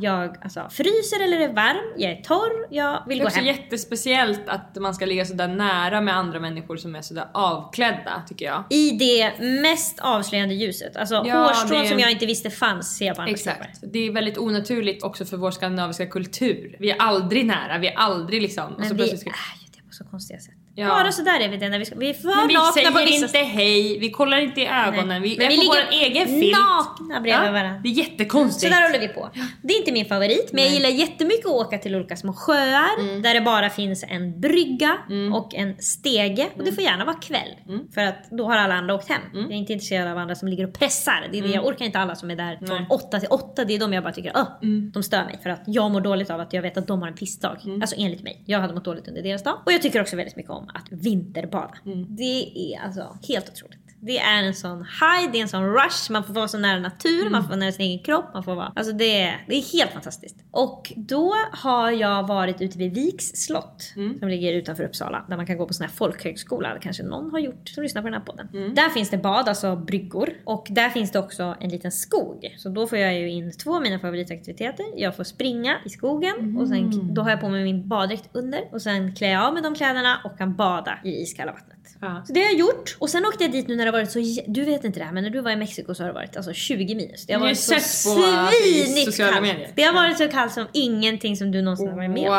Jag alltså, fryser eller är varm, jag är torr, jag vill Det är gå också hem. jättespeciellt att man ska ligga sådär nära med andra människor som är sådär avklädda tycker jag. I det mest avslöjande ljuset. Alltså Ja, hårstrån det- som jag inte visste fanns ser jag på andra kroppar. Exakt. Det är väldigt onaturligt också för vår skandinaviska kultur. Vi är aldrig nära, vi är aldrig liksom... och Men så vi plötsligt ska- är ju det på så konstiga sätt. Ja. Bara sådär är vi det när vi ska... Vi är för Men vi nakna säger på vissa inte hej, vi kollar inte i ögonen, vi Men är vi på vår egen filt. nakna bredvid varandra. Det är jättekonstigt. Så där håller vi på. Det är inte min favorit, men jag gillar jättemycket att åka till olika små sjöar Mm. där det bara finns en brygga och en stege. Och det får gärna vara kväll. Mm. För att då har alla andra åkt hem. Jag är inte intresserad av andra som ligger och pressar. Det är det, jag orkar inte alla som är där från Mm. Nej. 8 till 8. Det är de jag bara tycker, öh, de stör mig. För att jag mår dåligt av att jag vet att de har en pissdag. Mm. Alltså enligt mig. Jag hade mått dåligt under deras dag. Och jag tycker också väldigt mycket om att vinterbada. Mm. Det är alltså helt otroligt. Det är en sån high, det är en sån rush, man får vara så nära naturen, man får vara nära sin egen kropp, man får vara... Alltså det är, det är helt fantastiskt. Och då har jag varit ute vid Viks slott, som ligger utanför Uppsala, där man kan gå på sån här folkhögskola, kanske någon har gjort som lyssnar på den här podden. Där finns det bad, alltså bryggor, och där finns det också en liten skog. Så då får jag ju in två av mina favoritaktiviteter. Jag får springa i skogen, och sen, då har jag på mig min baddräkt under, och sen klär jag av mig de kläderna och kan bada i iskalla vattnet. Ja. Så det har jag gjort. Och sen åkte jag dit nu när det har varit så... Du vet inte det här men när du var i Mexiko så har det varit alltså 20 minus. Det har varit så svinigt kallt. medier. Det har varit så kallt som ingenting som du någonsin har varit med om.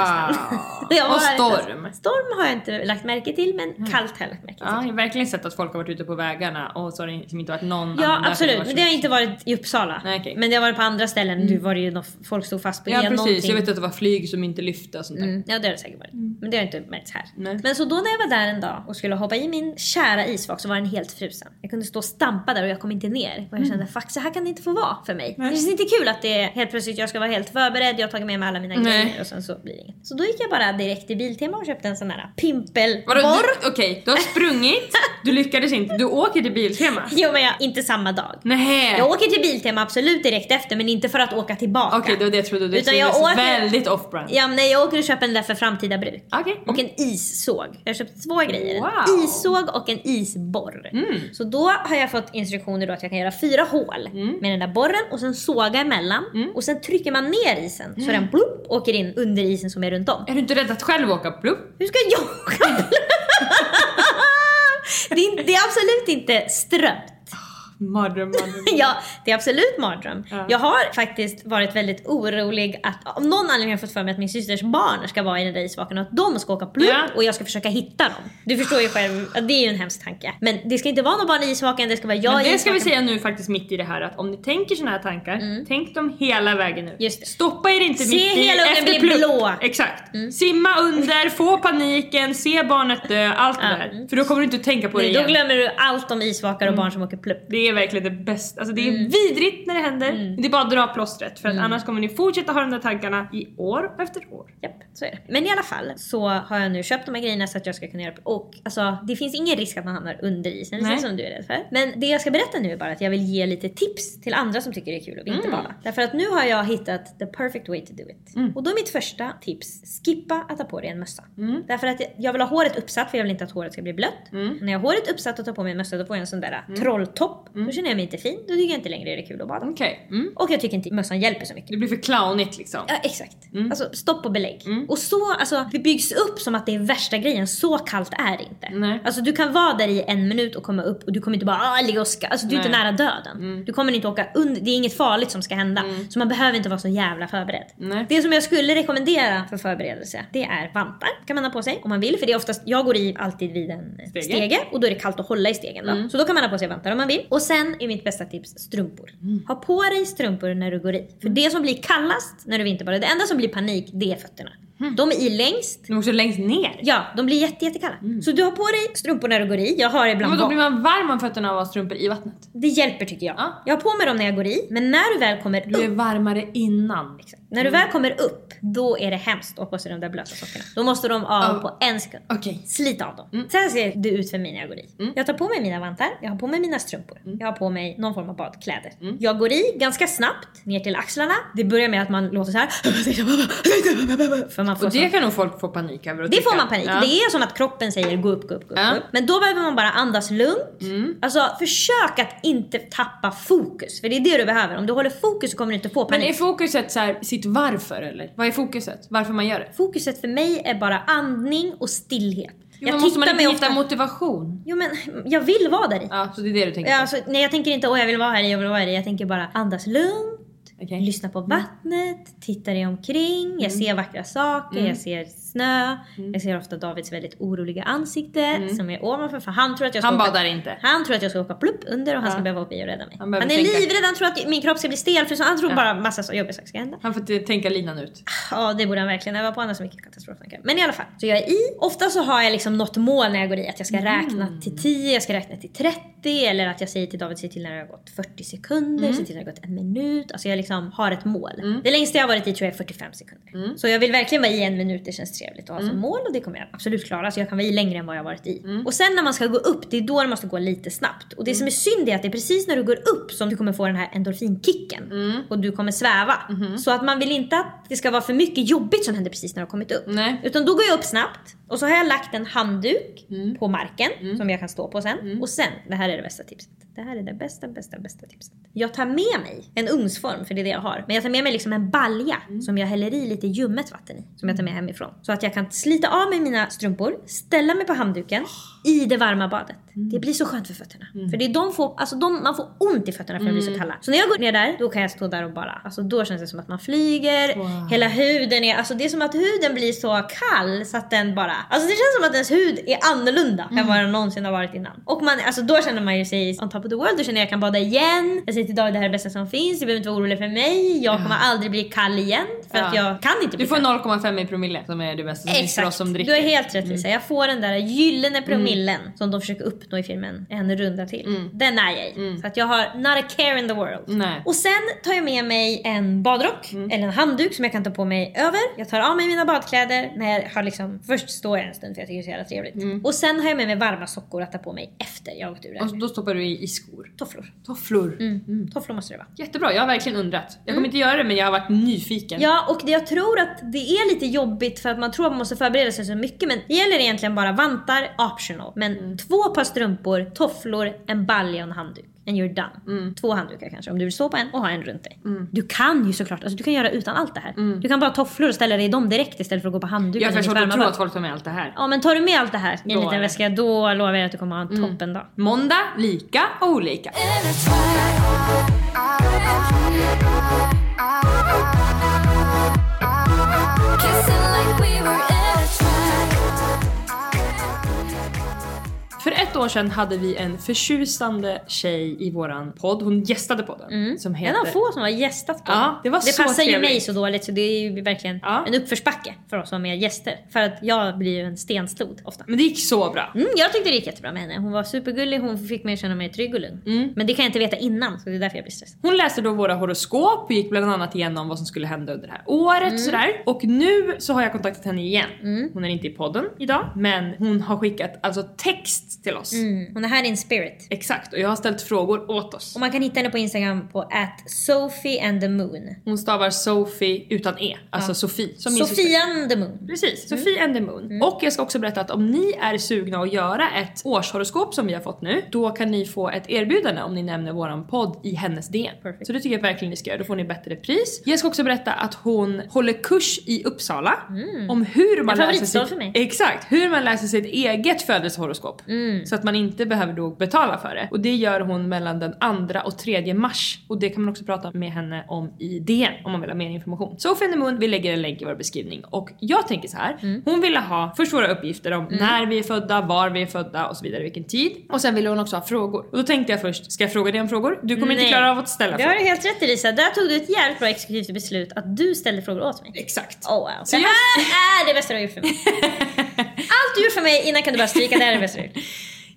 Wow. Och storm. Storm har jag inte lagt märke till men kallt har jag lagt märke till. Ja, jag har verkligen sett att folk har varit ute på vägarna och så har det liksom inte varit någon Ja absolut, men det har inte varit i Uppsala. Nej, okej. Men det har varit på andra ställen. Du var det ju folk stod fast på Ja precis, någonting. jag vet att det var flyg som inte lyfte och sånt där. Mm, ja det har det säkert varit. Men det har inte märkts här. Nej. Men så då när jag var där en dag och skulle hoppa i min kära isvak så var den helt frusen. Jag kunde stå och stampa där och jag kom inte ner. Och jag kände fuck så här kan det inte få vara för mig. Det känns inte kul att det är helt plötsligt jag ska vara helt förberedd, jag har tagit med mig alla mina Nej. grejer och sen så blir det inget. Så då gick jag bara direkt till Biltema och köpte en sån här pimpelborr. Okej, du har sprungit, du lyckades inte, du åker till Biltema? Jo men jag, inte samma dag. Nej. Jag åker till Biltema absolut direkt efter men inte för att åka tillbaka. Okej, det var det jag trodde. Du Utan jag åker- väldigt off-brand. Ja, nej, jag åker och köper den där för framtida bruk. Okej. Och en issåg. Jag har köpt två grejer. Wow. En issåg och en isborr. Så då har jag fått instruktioner då att jag kan göra fyra hål med den där borren och sen såga emellan. Och sen trycker man ner isen så den blupp, åker in under isen som är runt om. Är du inte rädd att själv åka plupp? Hur ska jag åka? Det, är, det är absolut inte strömt. Mardröm, mardröm. Ja, det är absolut mardröm. Ja. Jag har faktiskt varit väldigt orolig att, av någon anledning har jag fått för mig att min systers barn ska vara i den isvaken och att de ska åka plupp Ja. och jag ska försöka hitta dem. Du förstår ju själv det är ju en hemsk tanke. Men det ska inte vara någon barn i isvaken, det ska vara jag Men i det ska vi säga nu faktiskt mitt i det här att om ni tänker såna här tankar, tänk dem hela vägen nu. Mm. Just det. Stoppa er inte Se mitt i hela ungen bli blå. Mm. Exakt. Simma under, få paniken, se barnet dö, allt det där. För då kommer du inte tänka på det Nej, då igen. glömmer du allt om isvakar och barn som åker plupp. Det är verkligen det bästa. Alltså det är Mm. vidrigt när det händer. Men Det är bara att dra plåstret för att annars kommer ni fortsätta ha de där tankarna i år efter år. Japp, så är det. Men i alla fall så har jag nu köpt de här grejerna så att jag ska kunna göra Och alltså, det finns ingen risk att man hamnar under isen, Nej. som du är rädd för. Men det jag ska berätta nu är bara att jag vill ge lite tips till andra som tycker det är kul att vinterbada. Mm. Därför att nu har jag hittat the perfect way to do it. Och då är mitt första tips, skippa att ta på dig en mössa. Mm. Därför att jag vill ha håret uppsatt för jag vill inte att håret ska bli blött. När jag har håret uppsatt och tar på mig en mössa då får jag en sån där trolltopp Då känner jag mig inte fin, då tycker jag inte längre det är kul att bada. Okej. Mm. Och jag tycker inte mössan hjälper så mycket. Det blir för clownigt liksom. Ja exakt. Alltså stopp och belägg. Och så, alltså det byggs upp som att det är värsta grejen. Så kallt är det inte. Nej. Alltså du kan vara där i en minut och komma upp och du kommer inte bara ah, ligga och ska. Alltså du är inte Nej. nära döden. Du kommer inte åka under, det är inget farligt som ska hända. Så man behöver inte vara så jävla förberedd. Nej. Det som jag skulle rekommendera för förberedelse, det är vantar. Kan man ha på sig om man vill. För det är oftast, jag går i alltid vid en Stege. stege, och då är det kallt att hålla i stegen. Då. Så då kan man ha på sig vantar om man vill. Och sen är mitt bästa tips strumpor. Ha på dig strumpor när du går i. För det som blir kallast när du vinterbadar, det enda som blir panik, det är fötterna. De är i längst. Du är också längst ner. Ja, de blir jätte, jättekalla. Så du har på dig strumpor när du går i. Jag har ibland Men då blir man varm om fötterna av att ha strumpor i vattnet. Det hjälper tycker jag. Ja. Jag har på mig dem när jag går i. Men när du väl kommer Du är upp. varmare innan. När du väl kommer upp, då är det hemskt att ha på sig de där blöta sockorna. Då måste de av Ja. på en sekund. Okej. Slit av dem. Så här ser det ut för mig när jag går i. Jag tar på mig mina vantar, jag har på mig mina strumpor, jag har på mig någon form av badkläder. Jag går i ganska snabbt ner till axlarna. Det börjar med att man låter så här. Man får Och det kan nog folk få panik över. det tycka. får man panik. Ja. Det är som att kroppen säger gå upp, gå upp, gå upp. Ja. upp. Men då behöver man bara andas lugnt. Alltså försök att inte tappa fokus. För det är det du behöver. Om du håller fokus så kommer du inte få Men panik. är fokuset så här, sitt varför eller? Vad är fokuset? Varför man gör det? Fokuset för mig är bara andning och stillhet. Jo, men måste man inte hitta motivation? Jo men jag vill vara där i. Ja, så det är det du tänker på? alltså, nej jag tänker inte åh jag vill vara här i, jag vill vara här i. Jag tänker bara andas lugnt. Okej. Lyssna på vattnet, titta dig omkring, Mm. jag ser vackra saker, jag ser snö, jag ser ofta Davids väldigt oroliga ansikte som är ovanför för han tror att jag ska Mm. Han åka, badar inte. Han tror att jag ska åka plupp under och han ska Ja. behöva hoppa i och rädda mig. Han Han, är livrädd, han tror att min kropp ska bli stel för så han tror bara massa så jobbiga saker ska hända. Han får tänka linan ut. Ja det borde han verkligen öva på, han har så mycket katastroftankar. Men i alla fall, så jag är i. Ofta så har jag liksom något mål när jag går i, att jag ska räkna till 10, jag ska räkna till 30 eller att jag säger till David, se till när det har gått 40 sekunder, se till när det har gått en minut. Alltså jag liksom har ett mål. Det längsta jag har varit i tror jag är 45 sekunder. Så jag vill verkligen vara i en minut, det känns trevligt att ha som mål och det kommer jag absolut klara. Så jag kan vara i längre än vad jag har varit i. Och sen när man ska gå upp, det är då det måste gå lite snabbt. Och det som är synd är att det är precis när du går upp som du kommer få den här endorfinkicken. Och du kommer sväva. Så att man vill inte att det ska vara för mycket jobbigt som händer precis när du har kommit upp. Nej. Utan då går jag upp snabbt och så har jag lagt en handduk på marken som jag kan stå på sen. Och sen, det här här är det bästa tipset. Det här är det bästa, bästa, bästa tipset. Jag tar med mig en ugnsform, för det är det jag har. Men jag tar med mig liksom en balja som jag häller i lite ljummet vatten i. Som jag tar med hemifrån. Så att jag kan slita av mig mina strumpor, ställa mig på handduken i det varma badet. Det blir så skönt för fötterna. För det är de får, alltså de, man får ont i fötterna för att de blir så kalla. Så när jag går ner där, då kan jag stå där och bara, alltså då känns det som att man flyger. Hela huden är, alltså det är som att huden blir så kall så att den bara, alltså det känns som att ens hud är annorlunda än vad den någonsin har varit innan. Och man, alltså då känner man ju sig on top of the world, då känner jag att jag kan bada igen. Jag säger till David det här är det bästa som finns, jag behöver inte vara orolig för mig. Jag kommer aldrig bli kall igen för att Ja. jag kan inte bli Du får kall. 0,5 i promille som är det bästa som finns för oss Exakt, som du dricker. Mm. har helt rätt Lisa. Jag får den där gyllene promillen som de försöker uppnå i filmen en runda till. Den är jag i. Så att jag har not a care in the world. Mm. Nej. Och sen tar jag med mig en badrock Mm. eller en handduk som jag kan ta på mig över. Jag tar av mig mina badkläder när jag har liksom, först står jag en stund för jag tycker det är så jävla trevligt. Mm. Och sen har jag med mig varma sockor att ta på mig efter jag har åkt ur där. Och då stoppar du i skor. Tofflor. Tofflor. Mm. Tofflor måste det vara. Jättebra, jag har verkligen undrat. Jag kommer inte göra det men jag har varit nyfiken. Ja, och det, jag tror att det är lite jobbigt för att man tror att man måste förbereda sig så mycket. Men det gäller egentligen bara vantar, optional. Men Mm. två par strumpor, tofflor, en balja och en handduk. And you're done. Mm. Två handdukar kanske om du vill stå på en och ha en runt dig. Du kan ju såklart, alltså du kan göra utan allt det här. Du kan bara ha tofflor och ställa dig i dem direkt istället för att gå på handduken. Jag förstår att varma tro bad. att folk tar med allt det här. Ja men tar du med allt det här i en liten väska då lovar jag att du kommer ha en toppendag. Måndag, lika och olika. Ett år sedan hade vi en förtjusande tjej i våran podd. Hon gästade podden. Som En heter... av få som har gästat på Ja, det var det så passar ju trevligt. mig så dåligt så det är ju verkligen Ja. en uppförsbacke för oss som är gäster. För att jag blir ju en stenstod ofta. Men det gick så bra. Mm, jag tyckte det gick jättebra med henne. Hon var supergullig, hon fick mig att känna mig trygg och lugn. Mm. Men det kan jag inte veta innan så det är därför jag blir stressad. Hon läste då våra horoskop och gick bland annat igenom vad som skulle hända under det här året sådär. Och nu så har jag kontaktat henne igen. Hon är inte i podden idag men hon har skickat alltså text till oss Mm. Hon är här in spirit. Exakt, och jag har ställt frågor åt oss. Och man kan hitta henne på Instagram på at Sophie and the Moon. Hon stavar Sophie utan E, alltså Sofie. Som syster. Sofia and the Moon. Precis, Sofie and the Moon. Och jag ska också berätta att om ni är sugna att göra ett årshoroskop som vi har fått nu, då kan ni få ett erbjudande om ni nämner våran podd i hennes DM. Perfect. Så det tycker jag verkligen ni ska göra, då får ni bättre pris. Jag ska också berätta att hon håller kurs i Uppsala om hur man läser sitt, för mig. Exakt, hur man läser sitt eget födelsehoroskop. Så att man inte behöver då betala för det. Och det gör hon mellan den 2 och 3 mars. Och det kan man också prata med henne om i DM om man vill ha mer information. The Moon, vi lägger en länk i vår beskrivning. Och jag tänker så här. hon ville ha först våra uppgifter om när vi är födda, var vi är födda och så vidare, vilken tid. Och sen ville hon också ha frågor. Och då tänkte jag först, ska jag fråga dig om frågor? Du kommer inte Nej. klara av att ställa Det har frågor. du helt rätt i Lisa. Där tog du ett jävligt bra exekutivt beslut att du ställde frågor åt mig. Exakt. Oh wow. Så det jag- här är det bästa du har gjort för mig. Allt du gjort för mig innan kan du bara stryka, det här är det bästa du har gjort.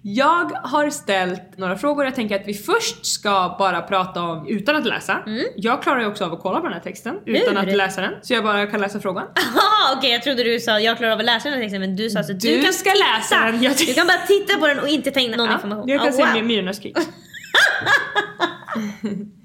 Jag har ställt några frågor, jag tänker att vi först ska bara prata om utan att läsa. Jag klarar ju också av att kolla på den här texten utan Hur? att läsa den. Så jag bara kan läsa frågan. Okej jag trodde du sa jag klarar av att läsa den här texten men du sa så att du, Du kan ska titta. läsa den, Du kan bara titta på den och inte ta in någon Ja, information. jag kan Oh, se wow. Myrornas krig.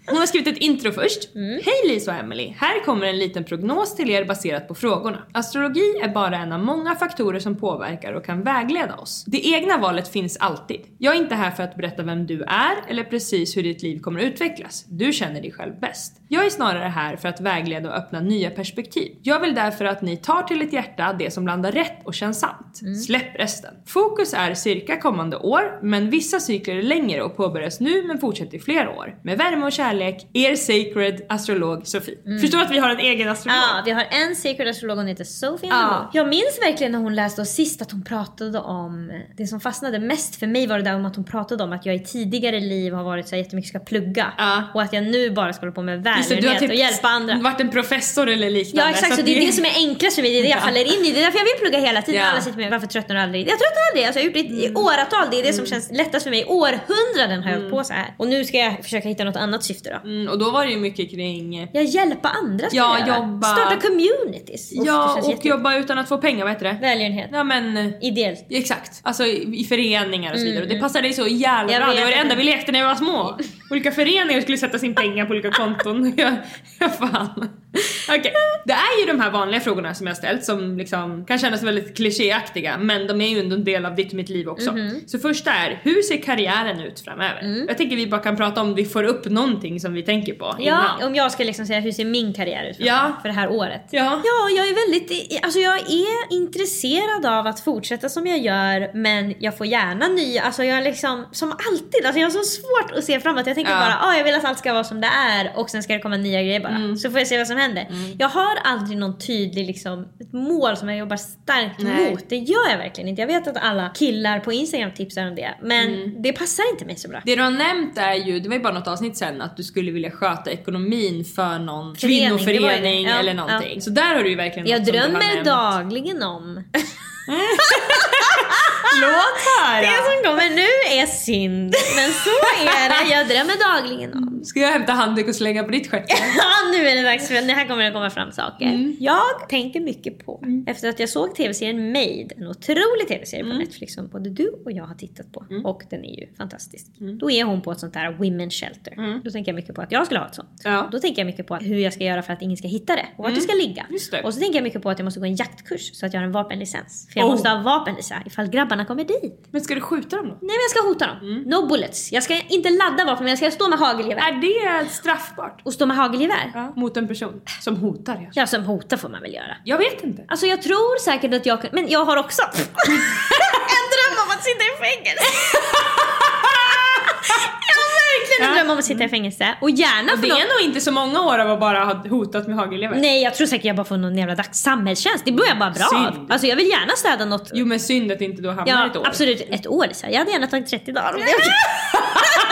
Hon har skrivit ett intro först. Mm. Hej Lisa och Emily. Här kommer en liten prognos till er baserat på frågorna. Astrologi är bara en av många faktorer som påverkar och kan vägleda oss. Det egna valet finns alltid. Jag är inte här för att berätta vem du är eller precis hur ditt liv kommer att utvecklas. Du känner dig själv bäst. Jag är snarare här för att vägleda och öppna nya perspektiv. Jag vill därför att ni tar till ett hjärta det som landar rätt och känns sant. Släpp resten. Fokus är cirka kommande år, men vissa cykler är längre och påbörjas nu men fortsätter i flera år. Med värme och kärlek, er sacred astrolog Sofie. Förstår att vi har en egen astrolog? Ja, vi har en secret astrolog, hon heter Sophie Ja. ja. Jag minns verkligen när hon läste oss sist att hon pratade om, det som fastnade mest för mig var det där om att hon pratade om att jag i tidigare liv har varit så här jättemycket ska plugga. Ja. Och att jag nu bara ska hålla på med välgörenhet och hjälpa andra. varit en professor eller liknande. Ja exakt, så att det är det som är enklast för mig, det är det jag Ja. faller in i. Det är därför jag vill plugga hela tiden. Ja. Alla sitter med varför tröttnar du aldrig? Jag tröttnar aldrig, alltså, jag har gjort det i Mm. åratal. Det är det som känns lättast för mig. Århundraden har jag hållit på så här. Och nu ska jag försöka hitta något annat syfte då. Mm, och då var det ju mycket kring Jag hjälpa andra ska Ja, jag jobba- Starta communities. Ja, och jätte- jobba utan att få pengar, vad heter det? Välgörenhet. Ja men Ideellt. exakt. Alltså i, i föreningar och så vidare. Och det passade dig så jävla bra. Det var det enda vi lekte när vi var små. Olika föreningar skulle sätta sin pengar på olika konton. ja, ja fan. Okej, det är ju de här vanliga frågorna som jag ställt som liksom kan kännas väldigt klichéaktiga men de är ju ändå en del av ditt och mitt liv också. Mhm. Så första är, hur ser karriären ut framöver? Mm. Jag tänker vi bara kan prata om vi får upp någonting som vi tänker på Ja, innan. om jag ska liksom säga hur ser min karriär ut för, Ja. för det här året? Ja. Ja, jag är väldigt, alltså jag är intresserad av att fortsätta som jag gör men jag får gärna nya, alltså jag är liksom som alltid, alltså jag har så svårt att se framåt. Jag tänker Ja. bara, ah, jag vill att allt ska vara som det är och sen ska det komma nya grejer bara. Mm. Så får jag se vad som händer. Jag har aldrig någon tydlig liksom, ett mål som jag jobbar starkt Nej. mot. Det gör jag verkligen inte. Jag vet att alla killar på Instagram tipsar om det men Mm. det passar inte mig så bra. Det du har nämnt är ju, det var ju bara något avsnitt sen, att du skulle vilja sköta ekonomin för någon Förening, kvinnoförening Ja, eller någonting. ja. Så där har du ju verkligen Jag något som du har drömmer nämnt. dagligen om Låt höra! Det som kommer nu är synd, men så är det. Jag drömmer dagligen om. Ska jag hämta handduk och slänga på ditt stjärt? Ja, nu är det dags för det här kommer det komma fram saker. Mm. Jag tänker mycket på, efter att jag såg tv-serien Made, en otrolig tv-serie Mm. på Netflix som både du och jag har tittat på. Och den är ju fantastisk. Då är hon på ett sånt där women shelter. Då tänker jag mycket på att jag skulle ha ett sånt. Mm. Ja. Då tänker jag mycket på hur jag ska göra för att ingen ska hitta det och vart det ska ligga. Mm. Och så tänker jag mycket på att jag måste gå en jaktkurs så att jag har en vapenlicens. För jag Oh. måste ha vapen Lisa, ifall grabbarna kommer dit. Men ska du skjuta dem då? Nej men jag ska hota dem. Mm. No bullets. Jag ska inte ladda vapen men jag ska stå med hagelgevär. Är det straffbart? Och stå med hagelgevär? Ja. Mot en person som hotar er? Ja som hotar får man väl göra. Jag vet inte. Alltså jag tror säkert att jag kan, men jag har också en dröm om att sitta i fängelse. jag har verkligen en Ja. dröm om att sitta i fängelse. Och gärna Och för det någon... är nog inte så många år av att bara ha hotat med hagelgevär. Nej jag tror säkert jag bara får någon jävla dags samhällstjänst. Det blir jag bara bra av. Synd. Alltså jag vill gärna städa något. Jo men synd att inte då hamnar ja ett år. absolut ett år så Jag hade gärna tagit 30 dagar om det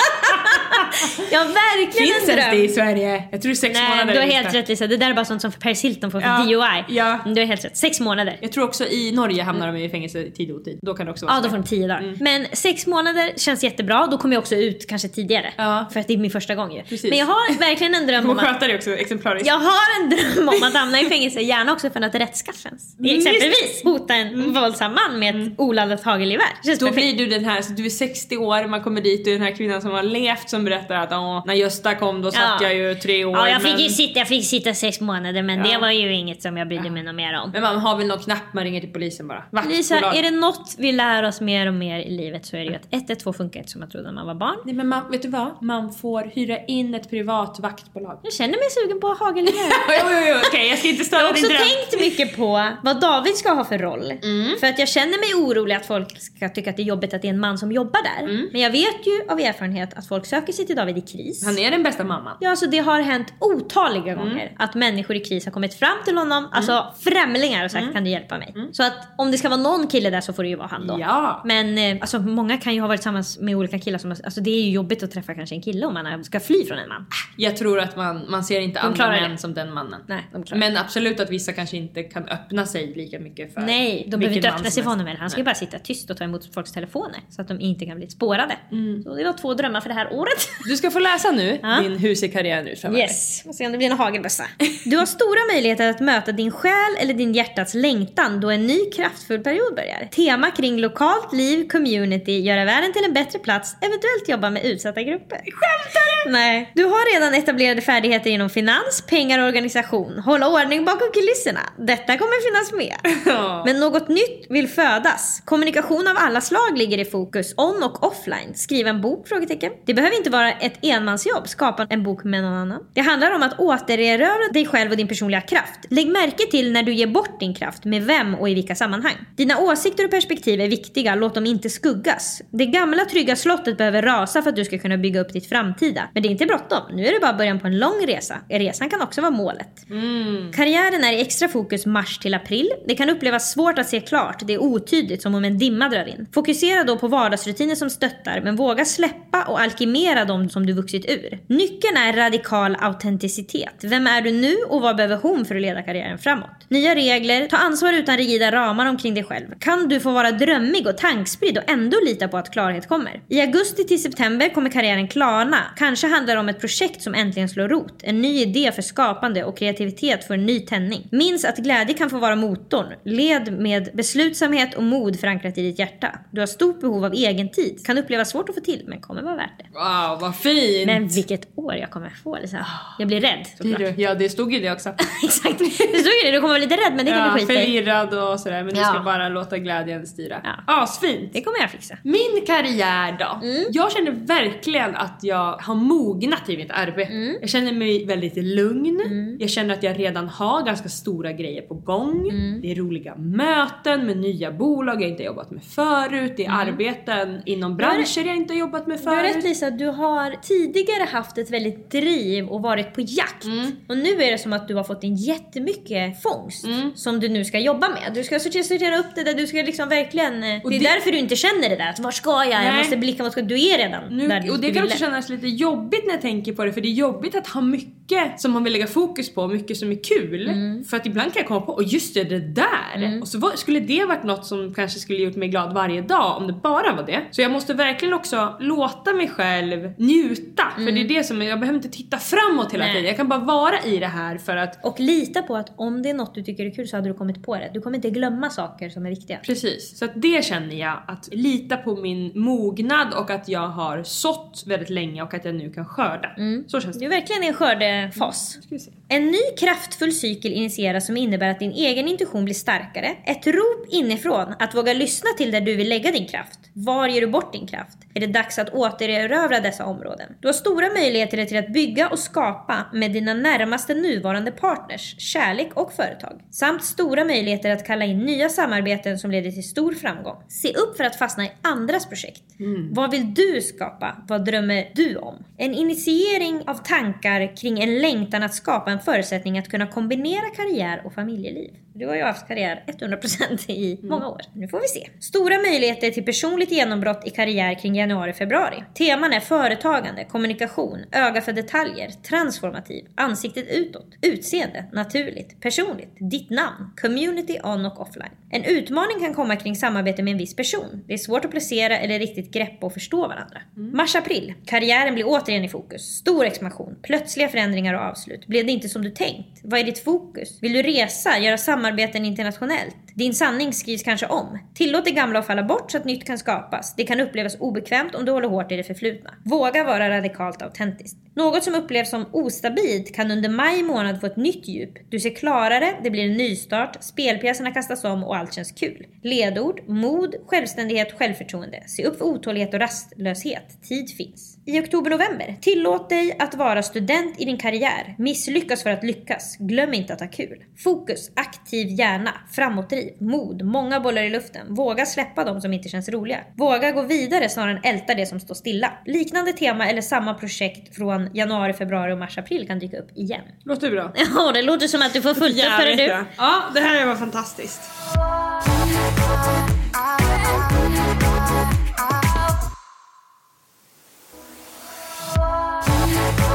är har verkligen Finns en dröm. det i Sverige? Jag tror sex Nej, månader du har är helt rätt Lisa. Det där är bara sånt som Paris Hilton får för Ja, DOI. ja. Du har helt rätt. Sex månader. Jag tror också i Norge hamnar de i fängelse i tid och otid. Då kan det också vara Ja, då får de tio dagar. Men sex månader känns jättebra. Då kommer jag också ut kanske tidigare. Ja. För att det är min första gång ju. Precis. Men jag har verkligen en dröm Du om att... det också exemplariskt. Jag har en dröm om att hamna i fängelse, gärna också för att rättskaffens. Mm, Exempelvis hota en våldsam man med ett oladdat hagelgevär. Då perfekt. blir du den här, så du är 60 år, man kommer dit och den här kvinnan som har levt som berättar att Åh, när Gösta kom då satt Ja. jag ju tre år. Ja, jag fick men... sitta, jag fick sitta sex månader men Ja. det var ju inget som jag brydde mig något mer om. Men man har väl någon knapp, man ringer till polisen bara. Lisa, Vaktbolag. är det något vi lär oss mer och mer i livet så är det ju att 112 funkar inte som man trodde när man var barn. Nej men man, vet du vad? Man får hyra in ett privat vaktbolag. Jag känner mig sugen på hagelgevär. jo, jo, jo, okej jag ska inte Jag störa har också din dröm. tänkt mycket på vad David ska ha för roll. För att jag känner mig orolig att folk ska tycka att det är jobbigt att det är en man som jobbar där. Men jag vet ju av erfarenhet att folk söker sig till David i kris. Han är den bästa mamman. Ja, alltså det har hänt otaliga gånger att människor i kris har kommit fram till honom, alltså främlingar och sagt kan du hjälpa mig? Så att om det ska vara någon kille där så får det ju vara han då. Ja. Men eh, alltså många kan ju ha varit tillsammans med olika killar som, alltså det är ju jobbigt att träffa kanske en kille om man ska fly från en man. Jag tror att man, man ser inte andra klarar män det. som den mannen. Nej, de Men absolut att vissa kanske inte kan öppna sig lika mycket för Nej, de behöver inte öppna sig för honom. Han ska ju bara sitta tyst och ta emot folks telefoner så att de inte kan bli spårade. Så det var två drömmar för det här året. Du ska få läsa nu Ja. din hus i karriär nu framöver. Yes, får se om det blir en hagelbössa. Du har stora möjligheter att möta din själ eller din hjärtats längtan då en ny kraftfull period börjar. Tema kring lokalt liv, community, göra världen till en bättre plats, eventuellt jobba med utsatta grupper. Skämtar du? Nej. Du har redan etablerade färdigheter inom finans, pengar och organisation. Hålla ordning bakom kulisserna. Detta kommer finnas med. Ja. Men något nytt vill födas. Kommunikation av alla slag ligger i fokus, on och offline. Skriva en bok? Frågetecken. Det behöver inte vara ett enmansjobb, skapa en bok med någon annan. Det handlar om att återerövra dig själv och din personliga kraft. Lägg märke till när du ger bort din kraft, med vem och i vilka sammanhang. Dina åsikter och perspektiv är viktiga, låt dem inte skuggas. Det gamla trygga slottet behöver rasa för att du ska kunna bygga upp ditt framtida. Men det är inte bråttom, nu är det bara början på en lång resa. Resan kan också vara målet. Karriären är i extra fokus mars till april. Det kan upplevas svårt att se klart, det är otydligt som om en dimma drar in. Fokusera då på vardagsrutiner som stöttar, men våga släppa och alkemera dem som du vuxit ur. Nyckeln är radikal autenticitet. Vem är du nu och vad behöver hon för att leda karriären framåt? Nya regler, ta ansvar utan rigida ramar omkring dig själv. Kan du få vara drömmig och tankspridd och ändå lita på att klarhet kommer? I augusti till september kommer karriären klarna. Kanske handlar det om ett projekt som äntligen slår rot. En ny idé för skapande och kreativitet får en ny tändning. Minns att glädje kan få vara motorn. Led med beslutsamhet och mod förankrat i ditt hjärta. Du har stort behov av egen tid. Kan upplevas svårt att få till, men kommer vara värt det. Wow, vad fint! Men vilket år jag kommer få Lisa. Jag blir rädd såklart. du? Ja, det stod ju det också. Exakt. Det stod ju det, du kommer vara lite rädd men det kan ja, du skita förvirrad och sådär, men du Ja. ska bara låta glädjen styra. Ja. Asfint! Det kommer jag fixa. Min karriär då? Mm. Jag känner verkligen att jag har mognat i mitt arbete. Mm. Jag känner mig väldigt lugn. Jag känner att jag redan har ganska stora grejer på gång. Mm. Det är roliga möten med nya bolag jag inte jobbat med förut. Det är arbeten inom branscher jag inte har jobbat med Mm. Du har rätt förut. Lisa, du har tidigare haft ett väldigt driv och varit på jakt. Mm. Och nu är det som att du har fått in jättemycket fångst som du nu ska jobba med. Du ska sortera, sortera upp det där, du ska liksom verkligen... eh, Och det är det- därför du inte känner det där, att var ska jag? Jag Nej. måste blicka mot... Du är redan Nu, där du och det kan också kännas lite jobbigt när jag tänker på det för det är jobbigt att ha mycket som man vill lägga fokus på, mycket som är kul. Mm. För att ibland kan jag komma på, och just det, det där! Och så var, skulle det varit något som kanske skulle gjort mig glad varje dag om det bara var det. Så jag måste verkligen också låta mig själv njuta. För det är det som, jag behöver inte titta framåt hela Mm. Nej. tiden. Jag kan bara vara i det här för att Och lita på att om det är något du tycker är kul så hade du kommit på det. Du kommer inte glömma saker som är viktiga. Precis, så att det känner jag att lita på min mognad och att jag har sått väldigt länge och att jag nu kan skörda. Så känns Du det. är verkligen en skördefas. Vi se. En ny kraftfull cykel initieras som innebär att din egen intuition blir starkare. Ett rop inifrån att våga lyssna till där du vill lägga din kraft. Var ger du bort din kraft? Är det dags att återerövra dessa områden? Du har stora möjligheter till att bygga och skapa med dina närmaste nuvarande partners, kärlek och företag. Samt stora möjligheter att kalla in nya samarbeten som leder till stor framgång. Se upp för att fastna i andras projekt. Vad vill du skapa? Vad drömmer du om? En initiering av tankar kring en längtan att skapa en förutsättning att kunna kombinera karriär och familjeliv. Du har ju haft karriär 100% i många år. Nu får vi se. Stora möjligheter till personligt genombrott i karriär kring januari-februari. Teman är företagande, kommunikation, öga för detaljer, transformativ, ansiktet utåt, utseende, naturligt, personligt, ditt namn, community on och offline. En utmaning kan komma kring samarbete med en viss person. Det är svårt att placera eller riktigt greppa och förstå varandra. Mars-april. Karriären blir återigen i fokus. Stor expansion, plötsliga förändringar och avslut. Blev det inte som du tänkt? Vad är ditt fokus? Vill du resa, göra samarbeten internationellt? Din sanning skrivs kanske om. Tillåt det gamla att falla bort så att nytt kan skapas. Det kan upplevas obekvämt om du håller hårt i det förflutna. Våga vara radikalt autentiskt. Något som upplevs som ostabilt kan under maj månad få ett nytt djup. Du ser klarare, det blir en nystart, spelpjäserna kastas om och allt känns kul. Ledord, mod, självständighet, självförtroende. Se upp för otålighet och rastlöshet. Tid finns. I oktober-november, tillåt dig att vara student i din karriär. Misslyckas för att lyckas. Glöm inte att ha kul. Fokus, aktiv hjärna, framåtdriv, mod, många bollar i luften. Våga släppa de som inte känns roliga. Våga gå vidare snarare än älta det som står stilla. Liknande tema eller samma projekt från januari, februari och mars, april kan dyka upp igen. Låter bra. Ja, det låter som att du får fullt upp du. Ja, det här var fantastiskt.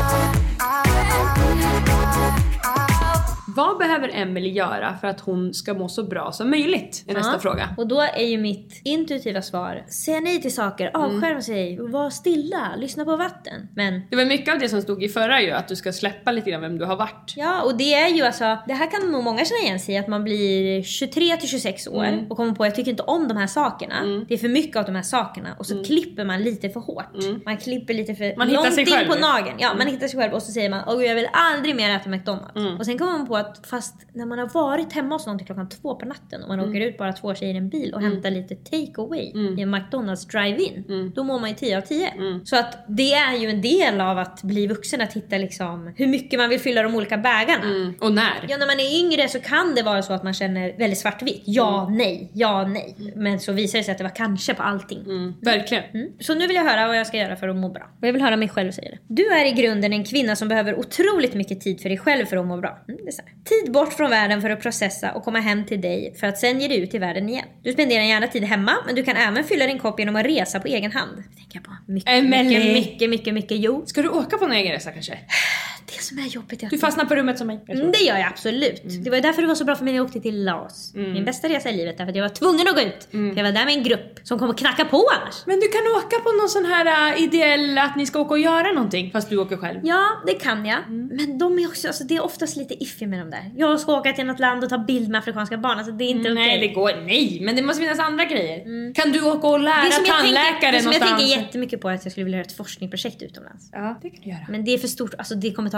봐 Vad behöver Emily göra för att hon ska må så bra som möjligt? Är nästa fråga. Och då är ju mitt intuitiva svar, säga nej till saker, avskärma sig, var stilla, lyssna på vatten. Men Det var mycket av det som stod i förra ju, att du ska släppa lite grann vem du har varit. Ja, och det är ju alltså, det här kan nog många känna igen sig i, att man blir 23 till 26 år Mm. och kommer på jag tycker inte om de här sakerna. Det är för mycket av de här sakerna och så klipper man lite för hårt. Man klipper lite för Mm. Man hittar långt sig in själv. Mm. på nageln. Ja, man hittar sig själv och så säger man åh jag vill aldrig mer äta McDonalds. Mm. Och sen kommer man på att fast när man har varit hemma hos någon till klockan två på natten och man Mm. åker ut bara två tjejer i en bil och hämtar lite take away i en McDonalds drive-in. Mm. Då mår man ju 10 av 10. Så att det är ju en del av att bli vuxen att hitta liksom hur mycket man vill fylla de olika bägarna. Mm. Och när? Ja, när man är yngre så kan det vara så att man känner väldigt svartvitt. Ja, Mm. nej, ja, nej. Men så visar det sig att det var kanske på allting. Mm. Verkligen. Mm. Så nu vill jag höra vad jag ska göra för att må bra. Och jag vill höra mig själv säga det. Du är i grunden en kvinna som behöver otroligt mycket tid för dig själv för att må bra. Mm, det är så här. Tid bort från världen för att processa och komma hem till dig för att sen ge dig ut i världen igen. Du spenderar gärna tid hemma men du kan även fylla din kopp genom att resa på egen hand. Tänker jag på. Mycket, Emily. mycket, mycket, mycket, mycket. Jo, Ska du åka på en egen resa kanske? det som är jobbigt är att Du fastnar på rummet som mig. Mm, det gör jag absolut. Det var därför det var så bra för mig när jag åkte till Laos. Min bästa resa i livet därför att jag var tvungen att gå ut. För jag var där med en grupp som kom och knacka på annars. Men du kan åka på någon sån här uh, ideell att ni ska åka och göra någonting fast du åker själv. Ja, det kan jag. Men de är också, alltså, det är oftast lite iffy med dem där. Jag ska åka till något land och ta bild med afrikanska barn. Alltså det är inte okej. Nej det går, nej men det måste finnas andra grejer. Kan du åka och lära Det som, jag tandläkare tänker, det som jag tänker jättemycket på är att jag skulle vilja göra ett forskningsprojekt utomlands. Ja det kan du göra. Men det är för stort, alltså det kommer ta